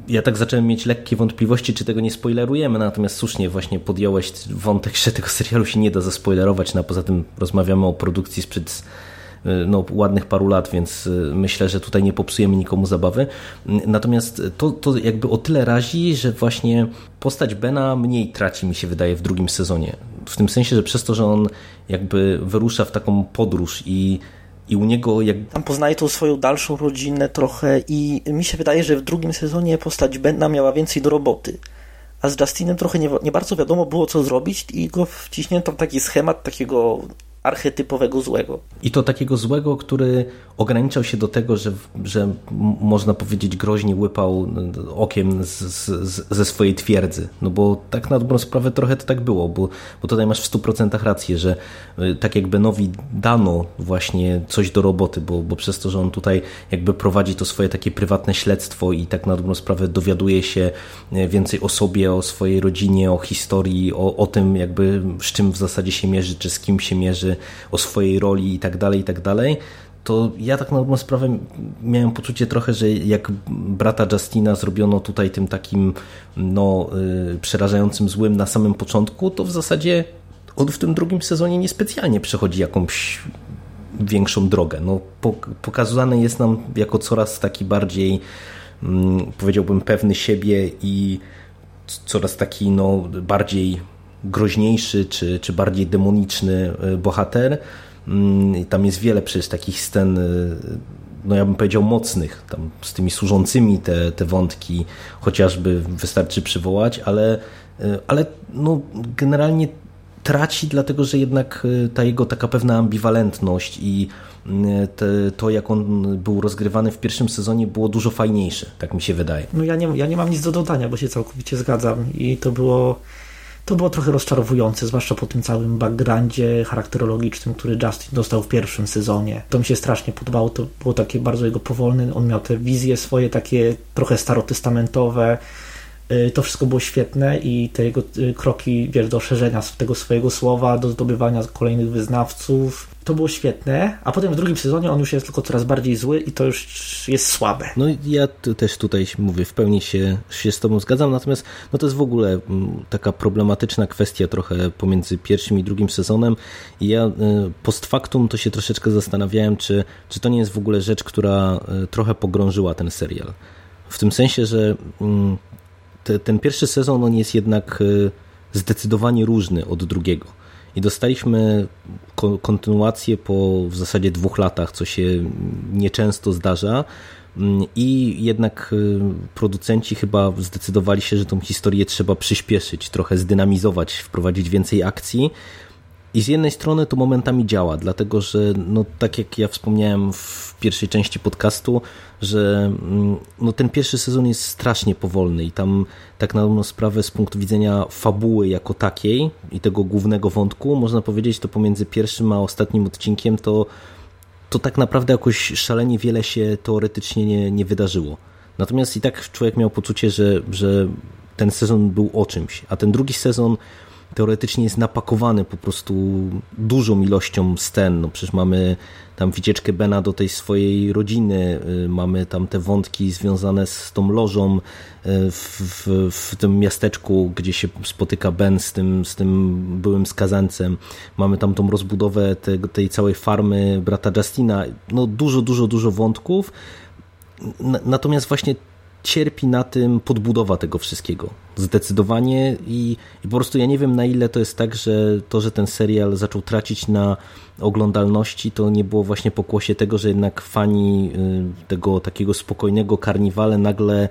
ja tak zacząłem mieć lekkie wątpliwości, czy tego nie spoilerujemy, natomiast słusznie właśnie podjąłeś wątek, że tego serialu się nie da zaspoilerować, no a poza tym rozmawiamy o produkcji sprzed y, no, ładnych paru lat, więc y, myślę, że tutaj nie popsujemy nikomu zabawy. Natomiast to, to jakby o tyle razi, że właśnie postać Bena mniej traci, mi się wydaje, w drugim sezonie. W tym sensie, że przez to, że on jakby wyrusza w taką podróż i i u niego jak... Tam poznaje tą swoją dalszą rodzinę trochę i mi się wydaje, że w drugim sezonie postać Bena miała więcej do roboty. A z Justinem trochę nie, nie bardzo wiadomo było co zrobić i go wciśnięto w taki schemat takiego archetypowego złego. I to takiego złego, który ograniczał się do tego, że, że można powiedzieć groźnie łypał okiem z, z, ze swojej twierdzy. No bo tak na dobrą sprawę trochę to tak było, bo, bo tutaj masz w 100% rację, że y, tak jakby Benowi dano właśnie coś do roboty, bo, bo przez to, że on tutaj jakby prowadzi to swoje takie prywatne śledztwo i tak na dobrą sprawę dowiaduje się y, więcej o sobie, o swojej rodzinie, o historii, o, o tym jakby z czym w zasadzie się mierzy, czy z kim się mierzy, o swojej roli i tak dalej, i tak dalej, to ja tak na dobrą sprawę miałem poczucie trochę, że jak brata Justina zrobiono tutaj tym takim no, yy, przerażającym złym na samym początku, to w zasadzie on w tym drugim sezonie niespecjalnie przechodzi jakąś większą drogę. No, pokazany jest nam jako coraz taki bardziej mm, powiedziałbym pewny siebie i coraz taki no, bardziej groźniejszy czy, czy bardziej demoniczny e, bohater. Mm, tam jest wiele przecież takich scen, e, no ja bym powiedział mocnych, tam z tymi służącymi te, te wątki chociażby wystarczy przywołać, ale, e, ale no generalnie traci, dlatego że jednak ta jego taka pewna ambiwalentność i mm, te, to, jak on był rozgrywany w pierwszym sezonie, było dużo fajniejsze, tak mi się wydaje. No ja nie, ja nie mam nic do dodania, bo się całkowicie zgadzam i to było to było trochę rozczarowujące, zwłaszcza po tym całym backgroundzie charakterologicznym, który Justin dostał w pierwszym sezonie. To mi się strasznie podobało, to było takie bardzo jego powolne, on miał te wizje swoje takie trochę starotestamentowe, to wszystko było świetne i te jego y, kroki wiesz, do szerzenia tego swojego słowa, do zdobywania kolejnych wyznawców, to było świetne, a potem w drugim sezonie on już jest tylko coraz bardziej zły i to już jest słabe. No ja też tutaj mówię, w pełni się, się z tobą zgadzam, natomiast no to jest w ogóle mm, taka problematyczna kwestia trochę pomiędzy pierwszym i drugim sezonem i ja y, post factum to się troszeczkę zastanawiałem, czy, czy to nie jest w ogóle rzecz, która y, trochę pogrążyła ten serial. W tym sensie, że mm, te, ten pierwszy sezon on jest jednak y, zdecydowanie różny od drugiego i dostaliśmy kontynuację po w zasadzie dwóch latach, co się nieczęsto zdarza. Mm, I jednak y, producenci chyba zdecydowali się, że tą historię trzeba przyspieszyć, trochę zdynamizować, wprowadzić więcej akcji. I z jednej strony to momentami działa, dlatego że, no, tak jak ja wspomniałem w pierwszej części podcastu, że mm, no, ten pierwszy sezon jest strasznie powolny i tam tak na dobrą sprawę z punktu widzenia fabuły jako takiej i tego głównego wątku, można powiedzieć, to pomiędzy pierwszym a ostatnim odcinkiem to, to tak naprawdę jakoś szalenie wiele się teoretycznie nie, nie wydarzyło. Natomiast i tak człowiek miał poczucie, że, że ten sezon był o czymś, a ten drugi sezon teoretycznie jest napakowany po prostu dużą ilością scen. No przecież mamy tam wycieczkę Bena do tej swojej rodziny, y, mamy tam te wątki związane z tą lożą y, w, w, w tym miasteczku, gdzie się spotyka Ben z tym, z tym byłym skazancem. Mamy tam tą rozbudowę te, tej całej farmy brata Justina. No dużo, dużo, dużo wątków natomiast właśnie cierpi na tym podbudowa tego wszystkiego. Zdecydowanie i, i, po prostu ja nie wiem na ile to jest tak, że to, że ten serial zaczął tracić na oglądalności, to nie było właśnie pokłosie tego, że jednak fani y, tego takiego spokojnego karniwale nagle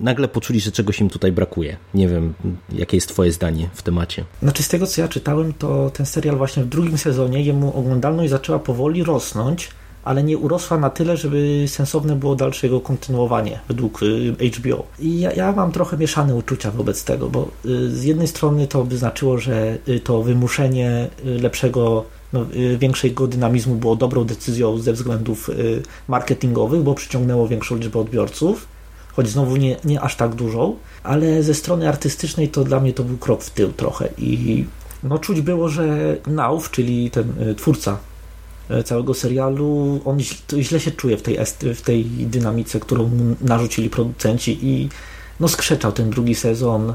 nagle poczuli, że czegoś im tutaj brakuje. Nie wiem, jakie jest twoje zdanie w temacie. Znaczy z tego, co ja czytałem, to ten serial właśnie w drugim sezonie, jemu oglądalność zaczęła powoli rosnąć, ale nie urosła na tyle, żeby sensowne było dalsze jego kontynuowanie według y, HBO. I ja, ja mam trochę mieszane uczucia wobec tego, bo y, z jednej strony to by znaczyło, że y, to wymuszenie lepszego no, większego dynamizmu było dobrą decyzją ze względów marketingowych, bo przyciągnęło większą liczbę odbiorców, choć znowu nie, nie aż tak dużą, ale ze strony artystycznej to dla mnie to był krok w tył trochę i no czuć było, że Nauf, czyli ten twórca całego serialu, on źle się czuje w tej, w tej dynamice, którą narzucili producenci i no skrzeczał ten drugi sezon,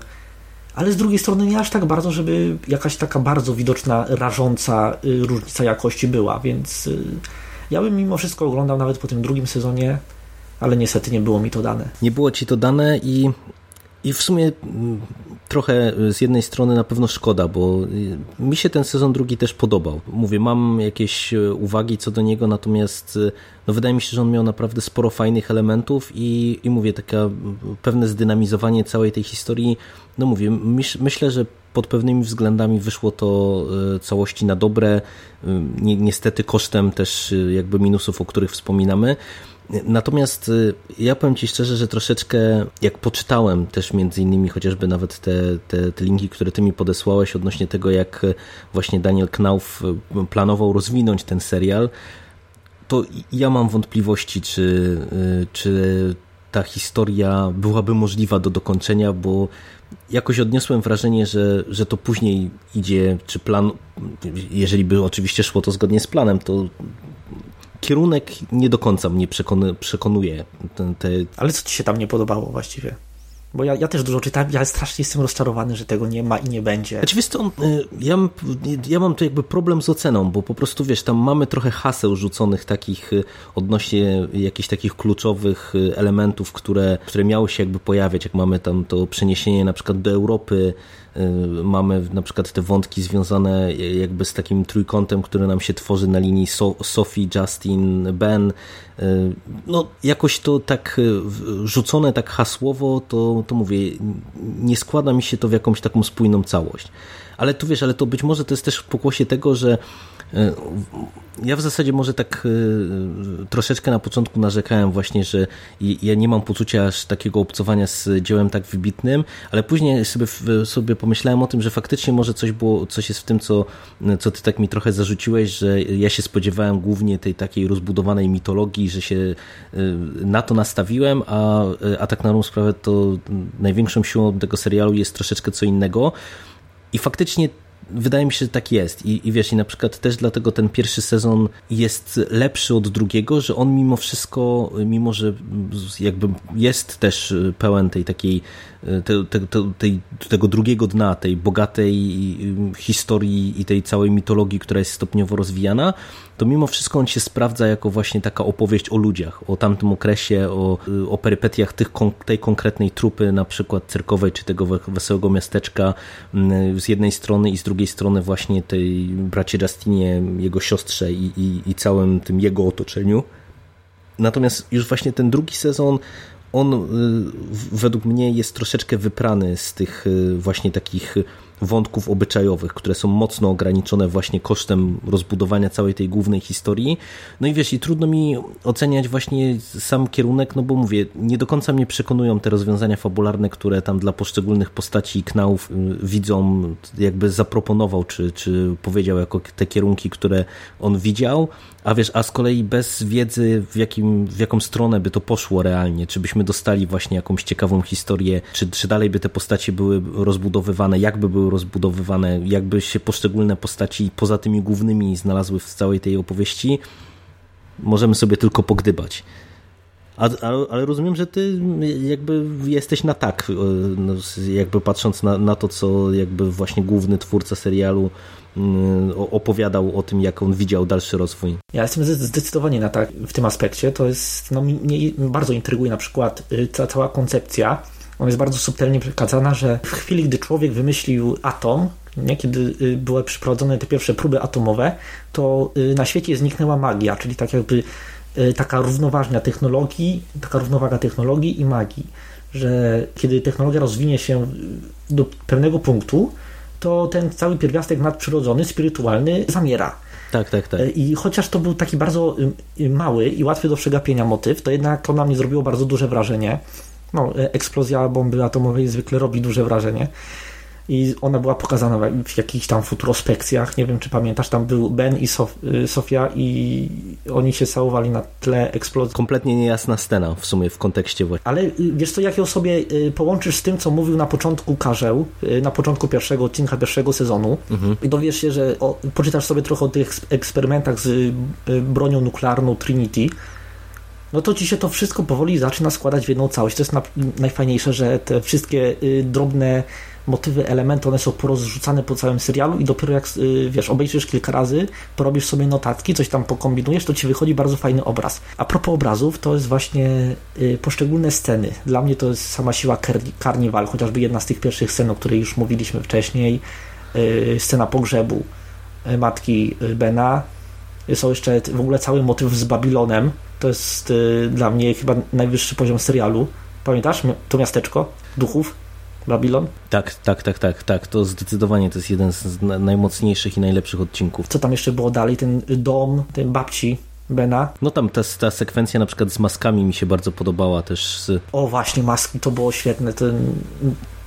ale z drugiej strony nie aż tak bardzo, żeby jakaś taka bardzo widoczna, rażąca y, różnica jakości była, więc y, ja bym mimo wszystko oglądał nawet po tym drugim sezonie, ale niestety nie było mi to dane. Nie było ci to dane i i w sumie mm, trochę z jednej strony na pewno szkoda, bo y, mi się ten sezon drugi też podobał. Mówię, mam jakieś y, uwagi co do niego, natomiast no wydaje mi się, że on miał naprawdę sporo fajnych elementów i, i mówię, takie pewne zdynamizowanie całej tej historii. No mówię, myśl, myślę, że pod pewnymi względami wyszło to całości na dobre, niestety kosztem też jakby minusów, o których wspominamy. Natomiast y, ja powiem Ci szczerze, że troszeczkę jak poczytałem też między innymi chociażby nawet te, te, te linki, które Ty mi podesłałeś odnośnie tego, jak właśnie Daniel Knauf y, planował rozwinąć ten serial, to ja mam wątpliwości, czy, y, czy ta historia byłaby możliwa do dokończenia, bo jakoś odniosłem wrażenie, że, że to później idzie, czy plan, jeżeli by oczywiście szło to zgodnie z planem, to kierunek nie do końca mnie przekonuje. Ten, te... Ale co ci się tam nie podobało właściwie? Bo ja, ja też dużo czytałem, ja strasznie jestem rozczarowany, że tego nie ma i nie będzie. Znaczy, wiesz co, y, ja, ja mam tu jakby problem z oceną, bo po prostu, wiesz, tam mamy trochę haseł rzuconych takich y, odnośnie jakichś takich kluczowych y, elementów, które, które miały się jakby pojawiać, jak mamy tam to przeniesienie na przykład do Europy, mamy na przykład te wątki związane jakby z takim trójkątem, który nam się tworzy na linii so Sophie, Justin, Ben. Y, no, jakoś to tak y, rzucone tak hasłowo, to, to mówię, nie składa mi się to w jakąś taką spójną całość. Ale tu wiesz, ale to być może to jest też w pokłosie tego, że E, ja w zasadzie może tak e, troszeczkę na początku narzekałem właśnie, że ja nie mam poczucia aż takiego obcowania z dziełem tak wybitnym, ale później sobie, sobie pomyślałem o tym, że faktycznie może coś było, coś jest w tym, co, co ty tak mi trochę zarzuciłeś, że ja się spodziewałem głównie tej takiej rozbudowanej mitologii, że się e, na to nastawiłem, a, a tak na dobrą sprawę to największą siłą tego serialu jest troszeczkę co innego. I faktycznie wydaje mi się, że tak jest. I, I wiesz, i na przykład też dlatego ten pierwszy sezon jest lepszy od drugiego, że on mimo wszystko, mimo że jakby jest też pełen tej takiej te, te, te, tego drugiego dna, tej bogatej historii i tej całej mitologii, która jest stopniowo rozwijana, to mimo wszystko on się sprawdza jako właśnie taka opowieść o ludziach, o tamtym okresie, o, o perypetiach tych, tej konkretnej trupy, na przykład cyrkowej, czy tego wesołego miasteczka mm, z jednej strony i z drugiej strony właśnie tej bracie Justinie, jego siostrze i, i, i całym tym jego otoczeniu. Natomiast już właśnie ten drugi sezon on y, według mnie jest troszeczkę wyprany z tych y, właśnie takich wątków obyczajowych, które są mocno ograniczone właśnie kosztem rozbudowania całej tej głównej historii. No i wiesz, i trudno mi oceniać właśnie sam kierunek, no bo mówię, nie do końca mnie przekonują te rozwiązania fabularne, które tam dla poszczególnych postaci i knałów y, widzą, jakby zaproponował, czy, czy powiedział jako te kierunki, które on widział, a wiesz, a z kolei bez wiedzy, w, jakim, w jaką stronę by to poszło realnie, czy byśmy dostali właśnie jakąś ciekawą historię, czy, czy dalej by te postacie były rozbudowywane, jak by były rozbudowywane, jakby się poszczególne postaci poza tymi głównymi znalazły w całej tej opowieści, możemy sobie tylko pogdybać. A, ale rozumiem, że ty jakby jesteś na tak, e, no, jakby patrząc na, na to, co jakby właśnie główny twórca serialu mm, opowiadał o tym, jak on widział dalszy rozwój. Ja jestem zdecydowanie na tak w tym aspekcie. To jest, no mnie bardzo intryguje na przykład y, ta cała koncepcja. Ona jest bardzo subtelnie przekazana, że w chwili, gdy człowiek wymyślił atom, nie, kiedy y, były przeprowadzone te pierwsze próby atomowe, to y, na świecie zniknęła magia, czyli tak jakby Y, taka równoważnia technologii, taka równowaga technologii i magii, że kiedy technologia rozwinie się do pewnego punktu, to ten cały pierwiastek nadprzyrodzony, spirytualny zamiera. Tak, tak, tak. I chociaż to był taki bardzo mały i łatwy do przegapienia motyw, to jednak to na mnie zrobiło bardzo duże wrażenie. No, eksplozja bomby atomowej zwykle robi duże wrażenie i ona była pokazana w jakichś tam futurospekcjach. Nie wiem, czy pamiętasz, tam był Ben i Sof y, Sofia i oni się całowali na tle eksplozji. Kompletnie niejasna scena w sumie w kontekście właśnie. Ale y, wiesz co, jak ją sobie y, połączysz z tym, co mówił na początku Karzeł, na początku pierwszego odcinka pierwszego sezonu mhm. i dowiesz się, że o, poczytasz sobie trochę o tych eksperymentach z bronią nuklearną Trinity, no to ci się to wszystko powoli zaczyna składać w jedną całość. To jest na, najfajniejsze, że te wszystkie y, drobne motywy, elementy, one są porozrzucane po całym serialu i dopiero jak, y, wiesz, obejrzysz kilka razy, porobisz sobie notatki, coś tam pokombinujesz, to ci wychodzi bardzo fajny obraz. A propos obrazów, to jest właśnie y, poszczególne sceny. Dla mnie to jest sama siła Carnival, chociażby jedna z tych pierwszych scen, o której już mówiliśmy wcześniej, y, scena pogrzebu matki Bena, są jeszcze w ogóle cały motyw z Babilonem. To jest dla mnie chyba najwyższy poziom serialu. Pamiętasz to miasteczko duchów? Babylon? Tak, tak, tak, tak, tak. To zdecydowanie to jest jeden z najmocniejszych i najlepszych odcinków. Co tam jeszcze było dalej? Ten dom, ten babci Bena. No tam ta, ta sekwencja na przykład z maskami mi się bardzo podobała też. Z... O właśnie, maski to było świetne. Ten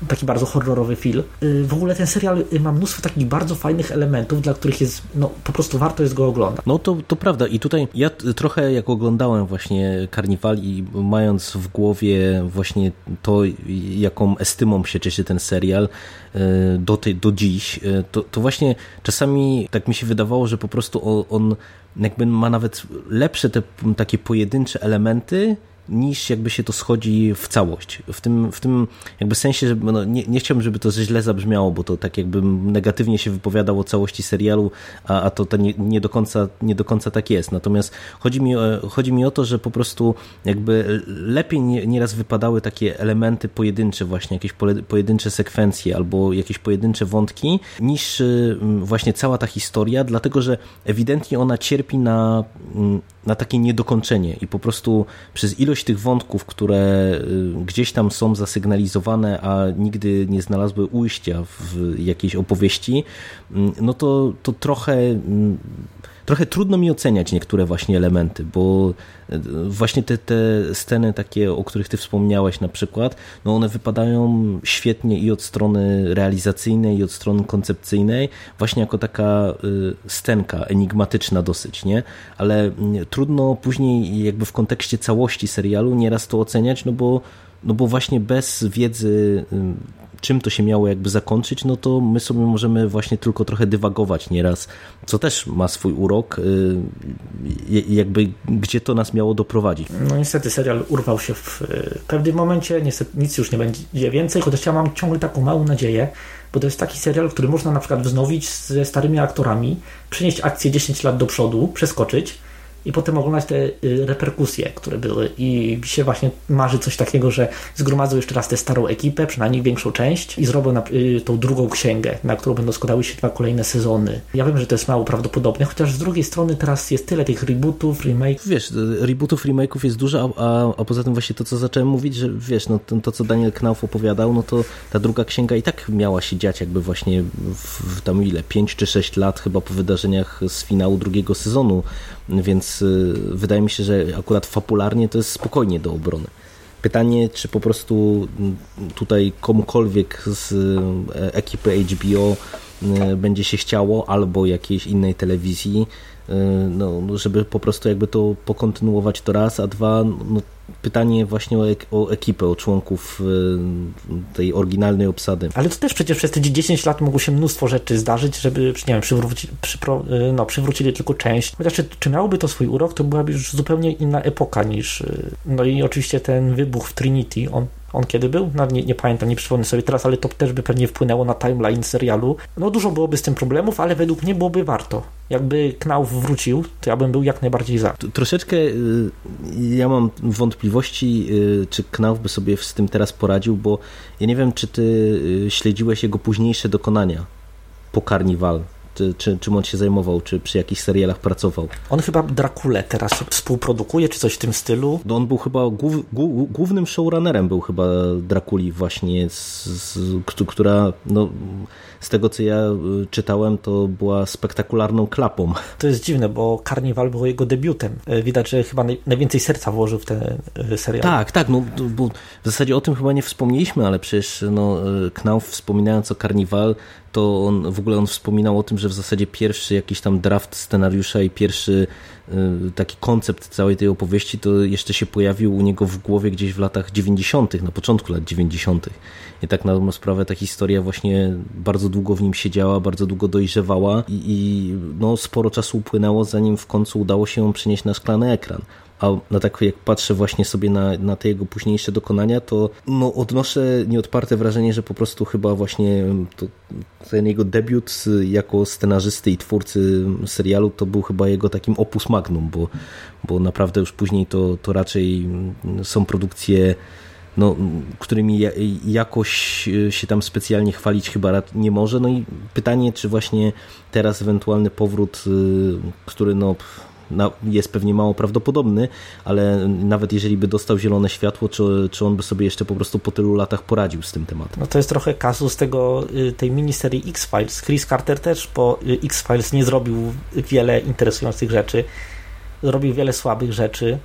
taki bardzo horrorowy film. Y, w ogóle ten serial y, ma mnóstwo takich bardzo fajnych elementów, dla których jest, no po prostu warto jest go oglądać. No to, to prawda i tutaj ja trochę jak oglądałem właśnie Karniwal i mając w głowie właśnie to, jaką estymą się cieszy ten serial y, do, tej, do dziś, to, to właśnie czasami tak mi się wydawało, że po prostu on jakby ma nawet lepsze te takie pojedyncze elementy, niż jakby się to schodzi w całość. W tym, w tym jakby sensie, że no, nie, nie chciałbym, żeby to źle zabrzmiało, bo to tak jakby negatywnie się wypowiadał o całości serialu, a, a to, to nie, nie, do końca, nie do końca tak jest. Natomiast chodzi mi, o, chodzi mi o to, że po prostu jakby lepiej nieraz wypadały takie elementy pojedyncze, właśnie jakieś pojedyncze sekwencje albo jakieś pojedyncze wątki, niż właśnie cała ta historia, dlatego że ewidentnie ona cierpi na, na takie niedokończenie i po prostu przez ilość tych wątków, które y, gdzieś tam są zasygnalizowane, a nigdy nie znalazły ujścia w jakiejś opowieści, mm, no to, to trochę mm, trochę trudno mi oceniać niektóre właśnie elementy, bo e, właśnie te, te sceny takie, o których ty wspomniałeś na przykład, no one wypadają świetnie i od strony realizacyjnej, i od strony koncepcyjnej, właśnie jako taka e, scenka enigmatyczna dosyć, nie? Ale mm, trudno później jakby w kontekście całości serialu nieraz to oceniać, no bo no bo właśnie bez wiedzy czym to się miało jakby zakończyć, no to my sobie możemy właśnie tylko trochę dywagować nieraz, co też ma swój urok, y, jakby gdzie to nas miało doprowadzić. No niestety serial urwał się w pewnym momencie, niestety nic już nie będzie więcej, chociaż ja mam ciągle taką małą nadzieję, bo to jest taki serial, który można na przykład wznowić ze starymi aktorami, przenieść akcję 10 lat do przodu, przeskoczyć, i potem oglądać te y, reperkusje, które były i się właśnie marzy coś takiego, że zgromadzą jeszcze raz tę starą ekipę, przynajmniej większą część i zrobią na, y, tą drugą księgę, na którą będą składały się dwa kolejne sezony. Ja wiem, że to jest mało prawdopodobne, chociaż z drugiej strony teraz jest tyle tych rebootów, remake'ów. Wiesz, rebootów, remake'ów jest dużo, a, a poza tym właśnie to, co zacząłem mówić, że wiesz, no to, to co Daniel Knauf opowiadał, no to ta druga księga i tak miała się dziać jakby właśnie w, w tam ile, 5 czy 6 lat chyba po wydarzeniach z finału drugiego sezonu więc y, wydaje mi się, że akurat fapularnie to jest spokojnie do obrony. Pytanie, czy po prostu mm, tutaj komukolwiek z e, ekipy HBO y, będzie się chciało, albo jakiejś innej telewizji, y, no, żeby po prostu jakby to pokontynuować to raz, a dwa, no, pytanie właśnie o, ek o ekipę, o członków tej oryginalnej obsady. Ale to też przecież przez te 10 lat mogło się mnóstwo rzeczy zdarzyć, żeby, nie wiem, przywróci, przypro, no, przywrócili tylko część. Chociaż czy, czy miałoby to swój urok, to byłaby już zupełnie inna epoka niż... No i oczywiście ten wybuch w Trinity, on on kiedy był? No, nie, nie pamiętam, nie przypomnę sobie teraz, ale to też by pewnie wpłynęło na timeline serialu. No dużo byłoby z tym problemów, ale według mnie byłoby warto. Jakby Knauf wrócił, to ja bym był jak najbardziej za. Troszeczkę y, ja mam wątpliwości, y, czy Knauf by sobie z tym teraz poradził, bo ja nie wiem, czy ty y, śledziłeś jego późniejsze dokonania po Carnival czy, czy, czym on się zajmował, czy przy jakichś serialach pracował. On chyba Drakule teraz współprodukuje, czy coś w tym stylu. No on był chyba głów, głównym showrunnerem był chyba Drakuli właśnie, z, z, która no, z tego co ja y, czytałem, to była spektakularną klapą. To jest dziwne, bo Carnival był jego debiutem. Y, widać, że chyba najwięcej serca włożył w ten y, serial. Tak, tak, no w zasadzie o tym chyba nie wspomnieliśmy, ale przecież no, Knauf wspominając o Carnival to on w ogóle on wspominał o tym, że w zasadzie pierwszy jakiś tam draft scenariusza i pierwszy y, taki koncept całej tej opowieści to jeszcze się pojawił u niego w głowie gdzieś w latach 90., na początku lat 90. I tak na sprawę ta historia właśnie bardzo długo w nim siedziała, bardzo długo dojrzewała i, i no, sporo czasu upłynęło, zanim w końcu udało się ją przenieść na szklany ekran. A na tak jak patrzę właśnie sobie na, na te jego późniejsze dokonania, to no, odnoszę nieodparte wrażenie, że po prostu chyba właśnie to, ten jego debiut jako scenarzysty i twórcy serialu to był chyba jego takim opus magnum, bo, bo naprawdę już później to, to raczej są produkcje no, którymi jakoś się tam specjalnie chwalić chyba nie może. No i pytanie, czy właśnie teraz ewentualny powrót, y, który no jest pewnie mało prawdopodobny, ale nawet jeżeli by dostał zielone światło, czy, czy on by sobie jeszcze po prostu po tylu latach poradził z tym tematem? No to jest trochę kasus tego, y, tej miniserii X-Files. Chris Carter też po y, X-Files nie zrobił wiele interesujących rzeczy, zrobił wiele słabych rzeczy,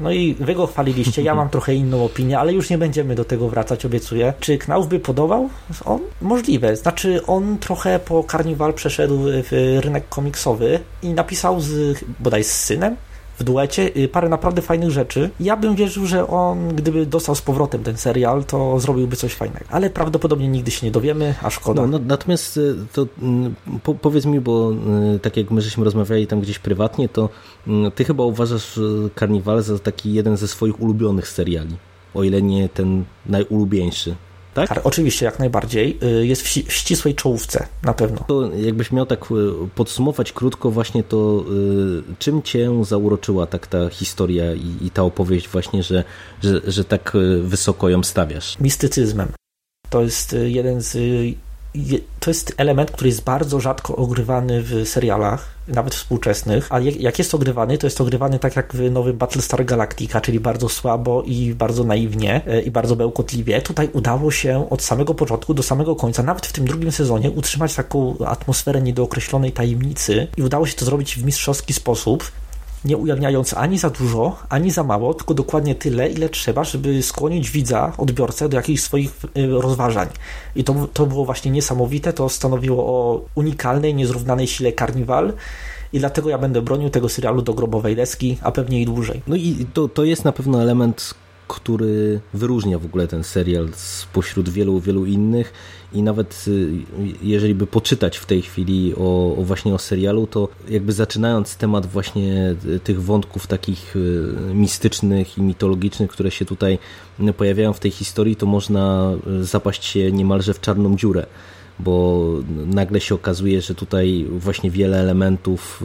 no i wy go chwaliliście, ja mam trochę inną opinię, ale już nie będziemy do tego wracać, obiecuję. Czy Knauf by podobał? On? Możliwe. Znaczy, on trochę po Carnival przeszedł w rynek komiksowy i napisał z, bodaj z synem, w duecie y, parę naprawdę fajnych rzeczy. Ja bym wierzył, że on, gdyby dostał z powrotem ten serial, to zrobiłby coś fajnego. Ale prawdopodobnie nigdy się nie dowiemy, a szkoda. No, no, natomiast y, to mm, po, powiedz mi, bo y, tak jak my żeśmy rozmawiali tam gdzieś prywatnie, to mm, ty chyba uważasz Carnival za taki jeden ze swoich ulubionych seriali. O ile nie ten najulubieńszy tak? tak? Oczywiście, jak najbardziej. Y, jest w, w ścisłej czołówce, na pewno. To jakbyś miał tak y, podsumować krótko właśnie to, y, czym cię zauroczyła tak ta historia i, i ta opowieść właśnie, że, że, że tak wysoko ją stawiasz? Mistycyzmem. To jest jeden z to jest element, który jest bardzo rzadko ogrywany w serialach, nawet współczesnych, ale jak jest ogrywany, to jest ogrywany tak jak w nowym Battlestar Galactica, czyli bardzo słabo i bardzo naiwnie e, i bardzo bełkotliwie. Tutaj udało się od samego początku do samego końca, nawet w tym drugim sezonie, utrzymać taką atmosferę niedookreślonej tajemnicy i udało się to zrobić w mistrzowski sposób nie ujawniając ani za dużo, ani za mało, tylko dokładnie tyle, ile trzeba, żeby skłonić widza, odbiorcę do jakichś swoich y, rozważań. I to, to było właśnie niesamowite, to stanowiło o unikalnej, niezrównanej sile Carnival i dlatego ja będę bronił tego serialu do grobowej deski, a pewnie i dłużej. No i to, to jest na pewno element, który wyróżnia w ogóle ten serial spośród wielu, wielu innych i nawet y, jeżeli by poczytać w tej chwili o, o, właśnie o serialu, to jakby zaczynając temat właśnie tych wątków takich y, mistycznych i mitologicznych, które się tutaj pojawiają w tej historii, to można y, zapaść się niemalże w czarną dziurę, bo nagle się okazuje, że tutaj właśnie wiele elementów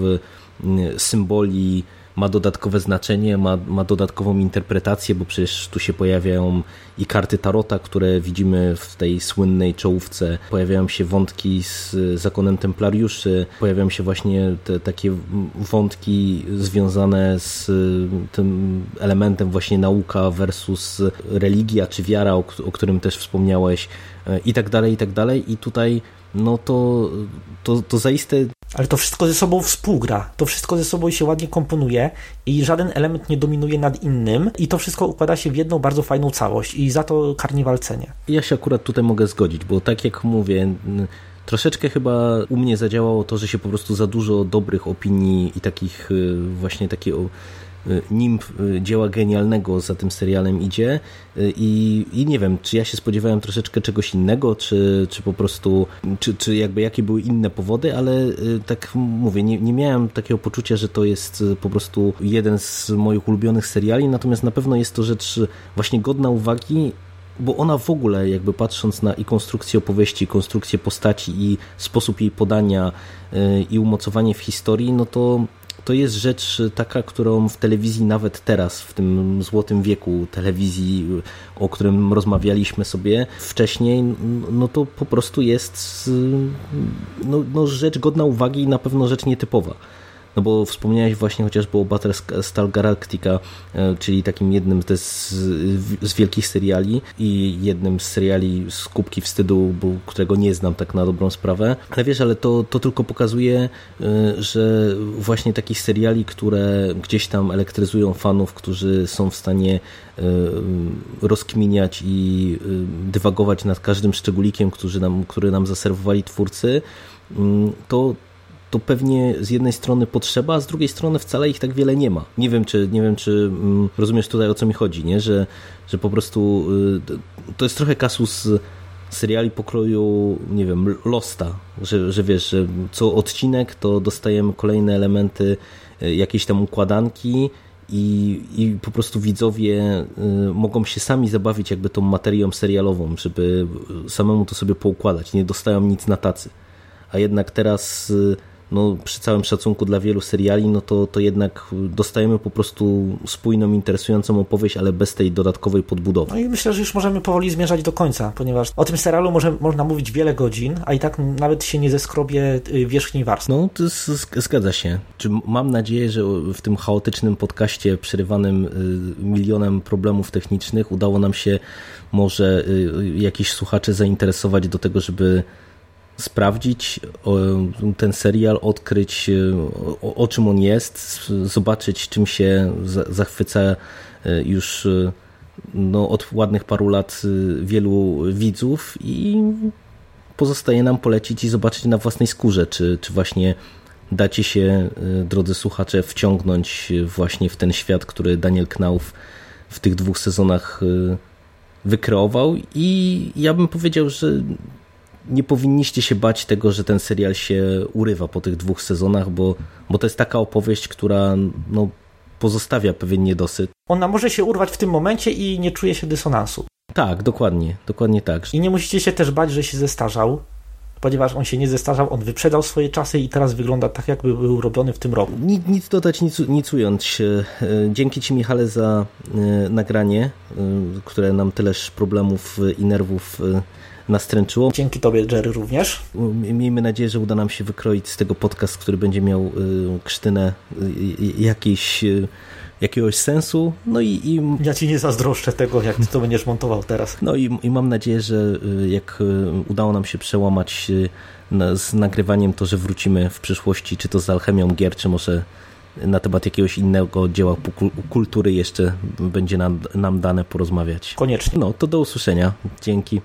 symboli ma dodatkowe znaczenie, ma, ma dodatkową interpretację, bo przecież tu się pojawiają i karty Tarota, które widzimy w tej słynnej czołówce, pojawiają się wątki z zakonem templariuszy, pojawiają się właśnie te takie wątki związane z tym elementem właśnie nauka versus religia czy wiara, o, o którym też wspomniałeś i tak dalej, i tak dalej. I tutaj no to, to, to zaiste ale to wszystko ze sobą współgra, to wszystko ze sobą się ładnie komponuje i żaden element nie dominuje nad innym i to wszystko układa się w jedną bardzo fajną całość i za to Karniwal cenię. Ja się akurat tutaj mogę zgodzić, bo tak jak mówię, troszeczkę chyba u mnie zadziałało to, że się po prostu za dużo dobrych opinii i takich y, właśnie takiego nimb dzieła genialnego za tym serialem idzie. I, i nie wiem, czy ja się spodziewałem troszeczkę czegoś innego, czy, czy po prostu, czy, czy jakby jakie były inne powody, ale tak mówię, nie, nie miałem takiego poczucia, że to jest po prostu jeden z moich ulubionych seriali, natomiast na pewno jest to rzecz właśnie godna uwagi bo ona w ogóle, jakby patrząc na i konstrukcję opowieści, konstrukcję postaci i sposób jej podania y, i umocowanie w historii, no to to jest rzecz taka, którą w telewizji nawet teraz, w tym złotym wieku telewizji, o którym rozmawialiśmy sobie wcześniej, no to po prostu jest no, no rzecz godna uwagi i na pewno rzecz nietypowa. No bo wspomniałeś właśnie chociażby o Battlestar Galactica, e, czyli takim jednym z, z wielkich seriali i jednym z seriali z kubki wstydu, którego nie znam tak na dobrą sprawę. Ale wiesz, ale to, to tylko pokazuje, e, że właśnie takich seriali, które gdzieś tam elektryzują fanów, którzy są w stanie e, rozkminiać i dywagować nad każdym szczególikiem, który nam, który nam zaserwowali twórcy, mm, to to pewnie z jednej strony potrzeba, a z drugiej strony wcale ich tak wiele nie ma. Nie wiem, czy, nie wiem, czy mm, rozumiesz tutaj o co mi chodzi, nie? Że, że po prostu y, to jest trochę kasus seriali pokroju, nie wiem, Losta, że, że wiesz, że co odcinek to dostajemy kolejne elementy y, jakiejś tam układanki i, i po prostu widzowie y, mogą się sami zabawić jakby tą materią serialową, żeby samemu to sobie poukładać, nie dostają nic na tacy. A jednak teraz no, przy całym szacunku dla wielu seriali, no to, to jednak dostajemy po prostu spójną, interesującą opowieść, ale bez tej dodatkowej podbudowy. No i myślę, że już możemy powoli zmierzać do końca, ponieważ o tym serialu może, można mówić wiele godzin, a i tak nawet się nie zeskrobie y, wierzchniej warstwy. No, to zgadza się. Czy mam nadzieję, że w tym chaotycznym podcaście przerywanym y, milionem problemów technicznych udało nam się może y, jakiś słuchacze zainteresować do tego, żeby sprawdzić ten serial, odkryć o, o, czym on jest, zobaczyć czym się zachwyca e, już e, no, od ładnych paru lat e, wielu widzów i pozostaje nam polecić i zobaczyć na własnej skórze, czy, czy właśnie dacie się, drodzy słuchacze, wciągnąć właśnie w ten świat, który Daniel Knauf w tych dwóch sezonach wykreował. I ja bym powiedział, że nie powinniście się bać tego, że ten serial się urywa po tych dwóch sezonach, bo, bo to jest taka opowieść, która no, pozostawia pewien niedosyt. Ona może się urwać w tym momencie i nie czuje się dysonansu. Tak, dokładnie, dokładnie tak. I nie musicie się też bać, że się zestarzał, ponieważ on się nie zestarzał, on wyprzedał swoje czasy i teraz wygląda tak, jakby był robiony w tym roku. Nic, nic dodać, nic, nic ująć. E, dzięki Ci, Michale, za e, nagranie, e, które nam tyleż problemów i nerwów nastręczyło. Dzięki Tobie, Jerry, również. Miejmy nadzieję, że uda nam się wykroić z tego podcast, który będzie miał y, krztynę y, jakiejś y, jakiegoś sensu. No i, i, Ja ci nie zazdroszczę tego, jak ty to będziesz montował teraz. No i, i mam nadzieję, że jak udało nam się przełamać z nagrywaniem, to że wrócimy w przyszłości, czy to z alchemią gier, czy może na temat jakiegoś innego dzieła kultury jeszcze będzie nam, nam dane porozmawiać. Koniecznie. No, to do usłyszenia. Dzięki.